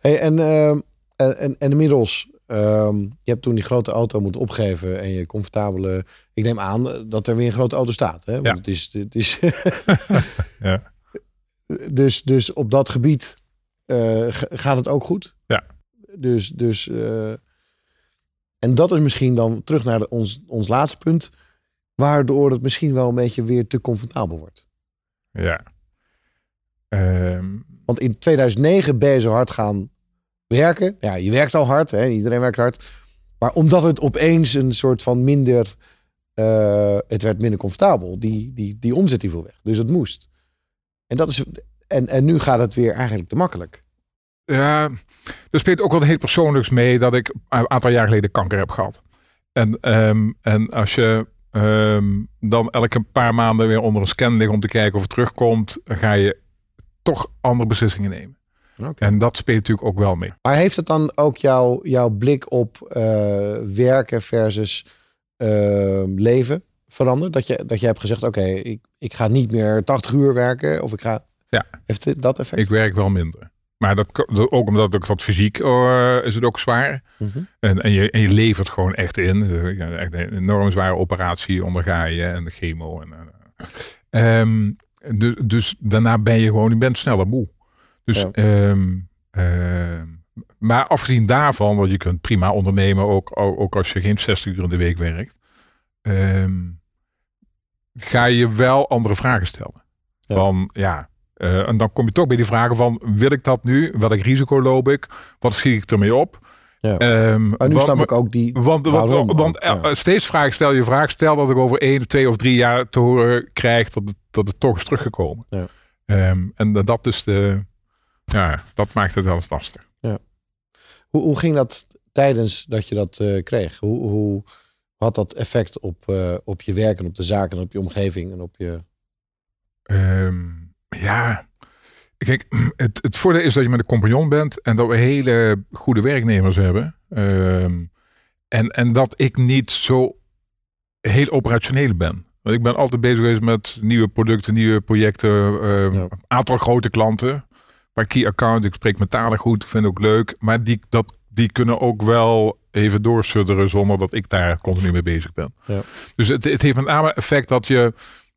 Hey, en, ehm, en, en, en inmiddels, ehm, je hebt toen die grote auto moeten opgeven en je comfortabele. Ik neem aan dat er weer een grote auto staat. Hè? Want Ja. het is, het is <laughs> Ja. <laughs> dus, dus op dat gebied eh, ga- gaat het ook goed. Ja. Dus, dus eh, en dat is misschien dan terug naar de, ons, ons laatste punt, waardoor het misschien wel een beetje weer te comfortabel wordt. Ja. Ehm, Want in 2009 ben je zo hard gaan werken. Ja, je werkt al hard, hè? iedereen werkt hard. Maar omdat het opeens een soort van minder, eh, het werd minder comfortabel, die, die, die omzet die viel weg. Dus het moest. En, dat is, en, en nu gaat het weer eigenlijk te makkelijk. Ja, er speelt ook wat heel persoonlijks mee dat ik een aantal jaar geleden kanker heb gehad. En, ehm, en als je ehm, dan elke paar maanden weer onder een scan ligt om te kijken of het terugkomt, dan ga je toch andere beslissingen nemen. En dat speelt natuurlijk ook wel mee. Maar heeft het dan ook jouw jouw blik op eh, werken versus eh, leven veranderd? Dat je, dat je hebt gezegd, oké, ik, ik ga niet meer 80 uur werken. Of ik ga... Ja. Heeft dat effect? Ik werk wel minder. Maar dat, ook omdat ik wat fysiek eh, is het ook zwaar. Mhm. En, en, je, en je levert gewoon echt in. Eh, ja, Echt een enorm zware operatie onderga je en de chemo. En, eh, dus, dus daarna ben je gewoon, je bent sneller moe. Dus, Ja. ehm, ehm, maar afgezien daarvan, want je kunt prima ondernemen, ook, ook als je geen 60 uur in de week werkt. ga je wel andere vragen stellen. Ja. Van ja, eh, en dan kom je toch bij die vragen van, wil ik dat nu? Welk risico loop ik? Wat schiet ik ermee op? Ja. Ehm, Maar nu want- snap ik ook die... want, want, waarom ook, want ja. eh, steeds vraag stel je vraag. Stel dat ik over één, twee of drie jaar te horen krijg dat het, dat het toch is teruggekomen. Ja. Ehm, en dat is de, ja, dat maakt het wel eens lastig. Hoe, hoe ging dat tijdens dat je dat eh, kreeg? Hoe, hoe had dat effect op, eh, op je werk en op de zaken en op je omgeving en op je... Ehm, ja, kijk, het, het voordeel is dat je met een compagnon bent en dat we hele goede werknemers hebben. Ehm, en, en dat ik niet zo heel operationeel ben. Want ik ben altijd bezig geweest met nieuwe producten, nieuwe projecten, ehm, Ja. een aantal grote klanten. Bij key account, ik spreek mijn talen goed, vind ik ook leuk. Maar die, dat, die kunnen ook wel even doorsudderen zonder dat ik daar continu mee bezig ben. Ja. Dus het, het heeft met name effect dat je,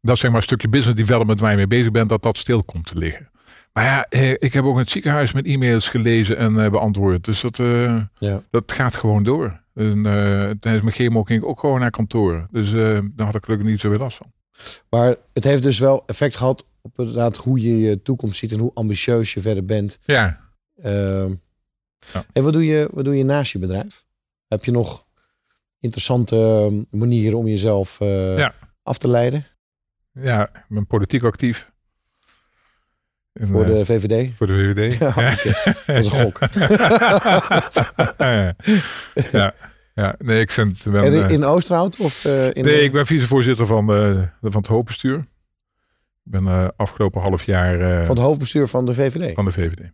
dat zeg maar een stukje business development waar je mee bezig bent, dat dat stil komt te liggen. Maar ja, eh, ik heb ook in het ziekenhuis met e-mails gelezen en eh, beantwoord. Dus dat, eh, Ja. dat gaat gewoon door. En, tijdens mijn chemo ging ik ook gewoon naar kantoor. Dus eh, daar had ik gelukkig niet zoveel last van. Maar het heeft dus wel effect gehad op inderdaad hoe je je toekomst ziet en hoe ambitieus je verder bent. Ja, Ehm, Ja. En wat doe, je, wat doe je naast je bedrijf? Heb je nog interessante ehm, manieren om jezelf Ja. af te leiden ja ik ben politiek actief. En, voor eh, de VVD? voor de VVD. <laughs> Ja. Dat is een gok. <laughs> ja, ja, ja. nee, ik zend, ben, En in, eh, in Oosterhout? Of, eh, in nee, de- ik ben vicevoorzitter van, van het hoofdbestuur. Ik ben eh, afgelopen half jaar eh, van het hoofdbestuur van de VVD. van de VVD.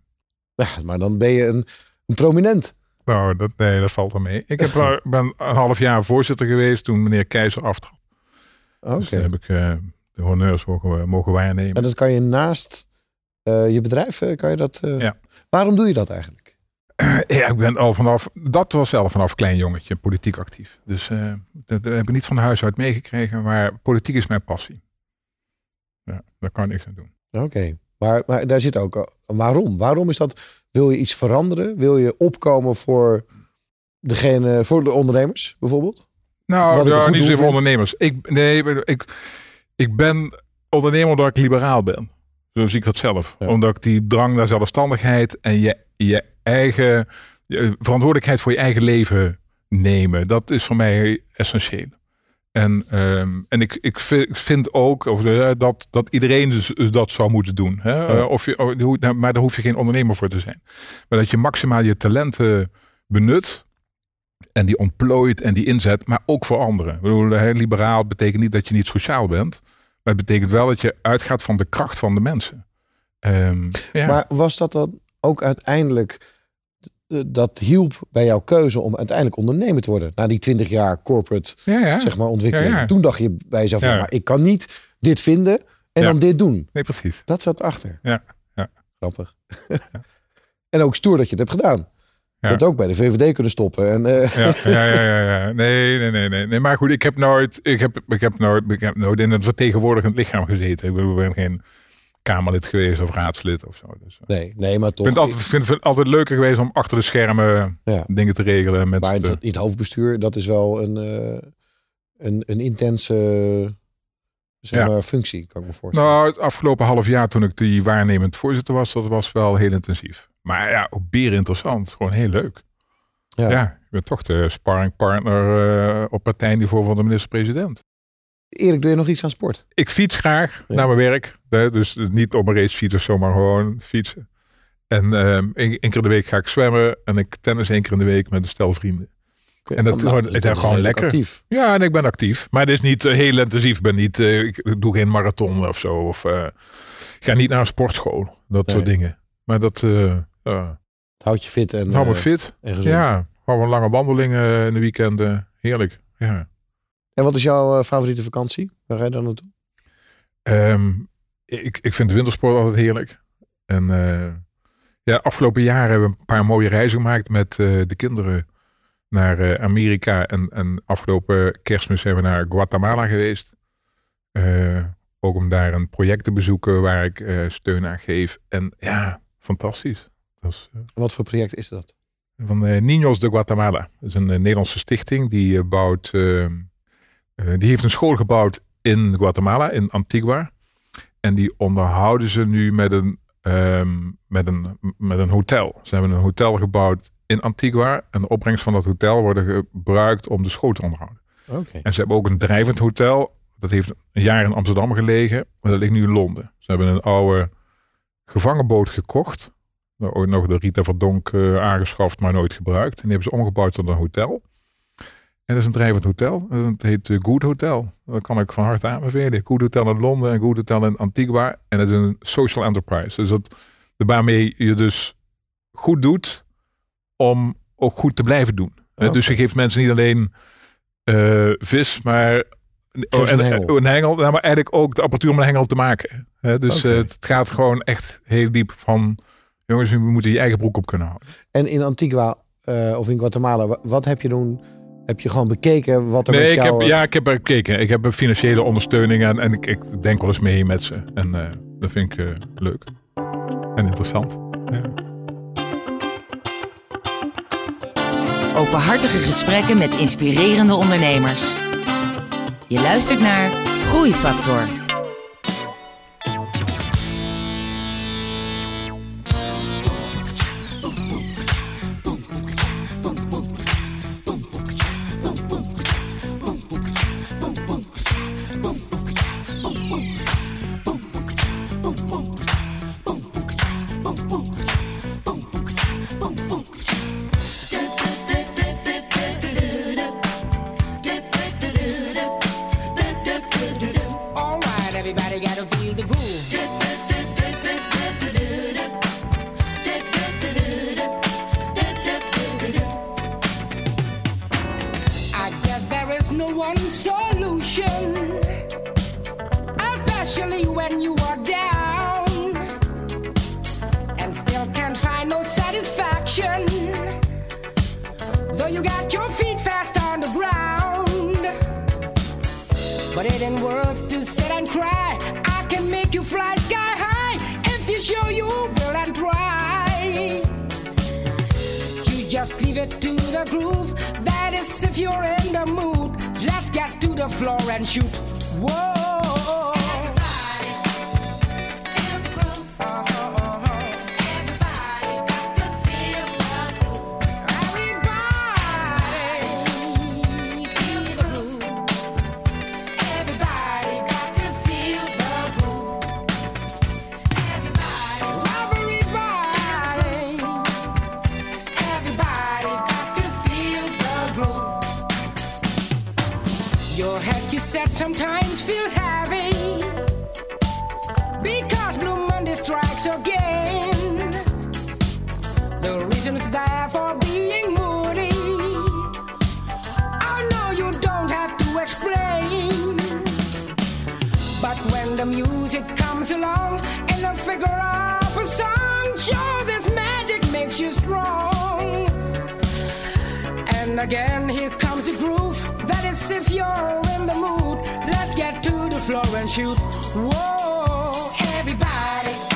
Ja, maar dan ben je een, een prominent. Nou, dat, nee, dat valt er mee. Ik heb, eh, <laughs> ben een half jaar voorzitter geweest toen meneer Keizer aftrad. Oké. Dus heb ik eh, de honneurs mogen, mogen waarnemen. En dat kan je naast eh, je bedrijf, eh, kan je dat... eh, Ja. Waarom doe je dat eigenlijk? <clears throat> Ja, ik ben al vanaf, dat was zelf vanaf klein jongetje, politiek actief. Dus eh, dat, dat heb ik niet van huis uit meegekregen, maar politiek is mijn passie. Ja, daar kan ik niks aan doen. Oké. Maar, maar daar zit ook... Waarom? Waarom is dat... Wil je iets veranderen? Wil je opkomen voor degene, voor de ondernemers bijvoorbeeld? Nou, ja, niet zozeer voor ondernemers. Ik, nee, ik, ik ben ondernemer omdat ik liberaal ben. Zo zie ik dat zelf. Ja. Omdat ik die drang naar zelfstandigheid en je, je eigen je verantwoordelijkheid voor je eigen leven nemen, dat is voor mij essentieel. En, ehm, en ik, ik vind, ook of, eh, dat, dat iedereen dus, dus dat zou moeten doen. Hè? Eh, Of je, oh, hoe- nou, maar daar hoef je geen ondernemer voor te zijn. Maar dat je maximaal je talenten benut en die ontplooit en die inzet, maar ook voor anderen. Ik bedoel, liberaal betekent niet dat je niet sociaal bent, maar het betekent wel dat je uitgaat van de kracht van de mensen. Ehm, ja. Maar was dat dan ook uiteindelijk... eh, Dat hielp bij jouw keuze om uiteindelijk ondernemer te worden. Na die 20 jaar corporate ja, ja. zeg maar, ontwikkeling. Ja. Toen dacht je bij jezelf, van, maar ik kan niet dit vinden en dan dit doen. Nee, precies. Dat zat achter. Ja, ja. Grappig. <laughs> en ook stoer dat je het hebt gedaan. Ja. Dat ook bij de VVD kunnen stoppen. En, eh, Ja, <laughs> ja, ja, ja, ja. Nee, nee, nee, nee, nee. Maar goed, ik heb nooit, ik heb, ik heb nooit, ik heb nooit in een vertegenwoordigend lichaam gezeten. Ik ik ben geen Kamerlid geweest of raadslid of zo. Dus, eh. nee, nee, maar ik toch. vind het altijd, vind het altijd leuker geweest om achter de schermen Ja. dingen te regelen. Met maar het, het hoofdbestuur, dat is wel een, eh, een, een intense zeg Ja. maar, functie, kan ik me voorstellen. Nou, het afgelopen half jaar toen ik die waarnemend voorzitter was, dat was wel heel intensief. Maar ja, ook bier interessant. Gewoon heel leuk. Ja. Ja, ik ben toch de sparringpartner eh, op partijniveau van de minister-president. Erik, doe je nog iets aan sport? Ik fiets graag Ja. naar mijn werk. Dus niet op een racefiets of zo, maar gewoon fietsen. En ehm één, keer in de week ga ik zwemmen. En ik tennis één keer in de week met een stel vrienden. En dat, Nou, het is gewoon redelijk lekker. Actief. Ja, en ik ben actief. Maar het is niet eh, heel intensief. Ik, ben niet, eh, ik doe geen marathon of zo. Of ik ga niet naar een sportschool. Dat soort dingen. Maar dat, Het houdt je fit en, houdt me eh, fit. en gezond. Ja, gewoon lange wandeling eh, in de weekenden. Heerlijk. Ja. En wat is jouw eh, favoriete vakantie? Waar ga je dan naartoe? Ehm, ik, ik vind de wintersport altijd heerlijk. En eh, ja, afgelopen jaren hebben we een paar mooie reizen gemaakt met eh, de kinderen naar eh, Amerika. En, en afgelopen kerstmis zijn we naar Guatemala geweest. Eh, ook om daar een project te bezoeken waar ik eh, steun aan geef. En ja, fantastisch. Wat voor project is dat? van eh, Niños de Guatemala. Dat is een eh, Nederlandse stichting die eh, bouwt. eh, eh, die heeft een school gebouwd in Guatemala, in Antigua. En die onderhouden ze nu met een, ehm, met een, met een hotel. Ze hebben een hotel gebouwd in Antigua. En de opbrengst van dat hotel worden gebruikt om de school te onderhouden. Oké. En ze hebben ook een drijvend hotel. Dat heeft een jaar in Amsterdam gelegen. En dat ligt nu in Londen. Ze hebben een oude gevangenboot gekocht. Nou, Ooit nog de Rita Verdonk eh, aangeschaft, maar nooit gebruikt. En die hebben ze omgebouwd tot een hotel. En dat is een drijvend hotel. Het heet eh, Good Hotel. Dat kan ik van harte aanbevelen. Good Hotel in Londen en Good Hotel in Antigua. En het is een social enterprise. Dus dat, waarmee je dus goed doet om ook goed te blijven doen. Dus je geeft mensen niet alleen eh, vis, maar een en- hengel. een hengel, nou, maar eigenlijk ook de apparatuur om een hengel te maken. Dus het gaat gewoon echt heel diep van... Jongens, we moeten je eigen broek op kunnen houden. En in Antigua eh, of in Guatemala, wa- wat heb je doen? Heb je gewoon bekeken wat er Nee, met ik jou... heb, eh, ja, ik heb er gekeken. Ik heb een financiële ondersteuning en, en ik, ik denk wel eens mee met ze. En eh, dat vind ik eh, leuk en interessant. Ja. Openhartige gesprekken met inspirerende ondernemers. Je luistert naar Groeifactor. You fly sky high if you show you will and try. You just leave it to the groove. That is if you're in the mood. Let's get to the floor and shoot. Whoa. Again, here comes the groove. That is if you're in the mood. Let's get to the floor and shoot. Whoa, everybody,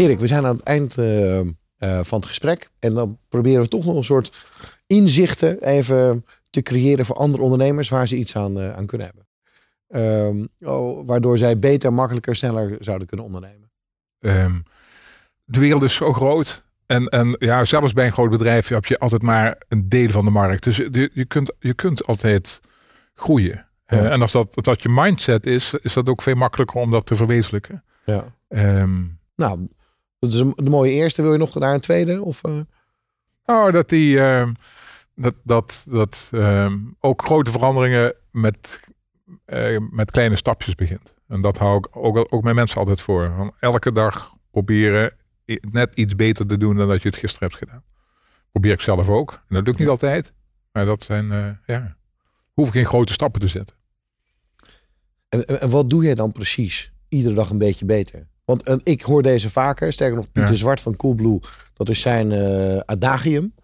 Erik, we zijn aan het eind eh, eh, van het gesprek. En dan proberen we toch nog een soort inzichten even te creëren voor andere ondernemers waar ze iets aan, eh, aan kunnen hebben. Ehm, oh, waardoor zij beter, makkelijker, sneller zouden kunnen ondernemen. Ehm, de wereld is zo groot. En, en ja, zelfs bij een groot bedrijf heb je altijd maar een deel van de markt. Dus je, je, kunt, je kunt altijd groeien. En als dat, dat je mindset is, is dat ook veel makkelijker om dat te verwezenlijken. Ja. Ehm, Nou, dat is een, de mooie eerste. Wil je nog naar een tweede? Of? Oh, dat die ehm, dat, dat, dat ehm, ook grote veranderingen met, eh, met kleine stapjes begint. En dat hou ik ook, ook mijn mensen altijd voor. Van elke dag proberen net iets beter te doen dan dat je het gisteren hebt gedaan. Probeer ik zelf ook. En dat lukt niet altijd. Maar dat zijn, eh, ja, hoef ik geen grote stappen te zetten. En, en- en wat doe jij dan precies? Iedere dag een beetje beter. Want eh, ik hoor deze vaker. Sterker nog, Pieter Ja. Zwart van Coolblue. Dat is zijn eh, adagium.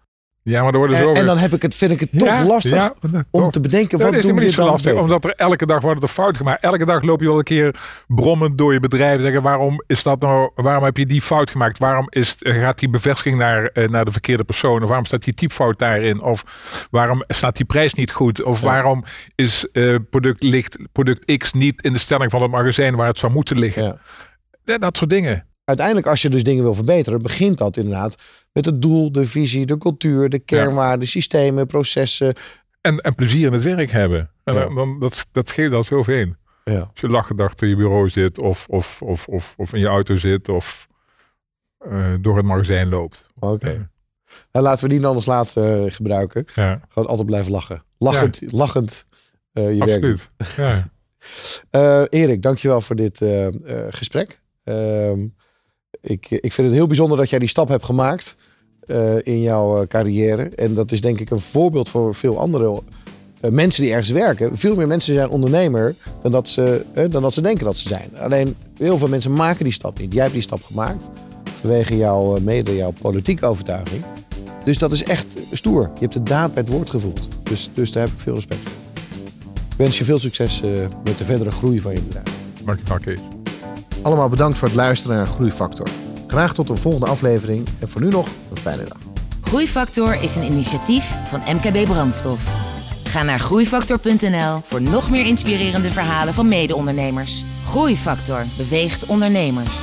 Ja, maar worden En, en dan heb ik het, vind ik het toch Ja, lastig ja, om te bedenken. Dat Wat is doe helemaal niet zo lastig, beter? omdat er elke dag worden er fout gemaakt. Elke dag loop je wel een keer brommend door je bedrijf. Zeggen, waarom is dat nou? Waarom heb je die fout gemaakt? Waarom is, gaat die bevestiging naar, eh, naar de verkeerde persoon? Of waarom staat die typfout daarin? Of waarom staat die prijs niet goed? Of waarom is product, ligt product X niet in de stelling van het magazijn waar het zou moeten liggen? Ja. Dat soort dingen. uiteindelijk, als je dus dingen wil verbeteren, begint dat inderdaad met het doel, de visie, de cultuur, de kernwaarden, systemen, processen. En, en plezier in het werk hebben. En Ja. dan, dat, dat geeft al zoveel. Ja. Als je lachend achter je bureau zit of, of, of, of, of in je auto zit of eh, door het magazijn loopt. Oké. Nou, laten we die dan als laatste eh, gebruiken. Ja, Gewoon altijd blijven lachen. Lachend, lachend eh, je werk absoluut. Ja. <laughs> Eh, Erik, dankjewel voor dit gesprek. Ehm, ik, ik vind het heel bijzonder dat jij die stap hebt gemaakt eh, in jouw eh, carrière. En dat is denk ik een voorbeeld voor veel andere eh, mensen die ergens werken. Veel meer mensen zijn ondernemer dan dat, ze, dan dat ze denken dat ze zijn. Alleen heel veel mensen maken die stap niet. Jij hebt die stap gemaakt vanwege jouw, mede jouw politieke overtuiging. Dus dat is echt stoer. Je hebt de daad bij het woord gevoeld. Dus, dus daar heb ik veel respect voor. Ik wens je veel succes met de verdere groei van je bedrijf. Dankjewel Kees. Allemaal bedankt voor het luisteren naar Groeifactor. Graag tot een volgende aflevering en voor nu nog een fijne dag. Groeifactor is een initiatief van MKB Brandstof. Ga naar groeifactor.nl voor nog meer inspirerende verhalen van mede-ondernemers. Groeifactor beweegt ondernemers.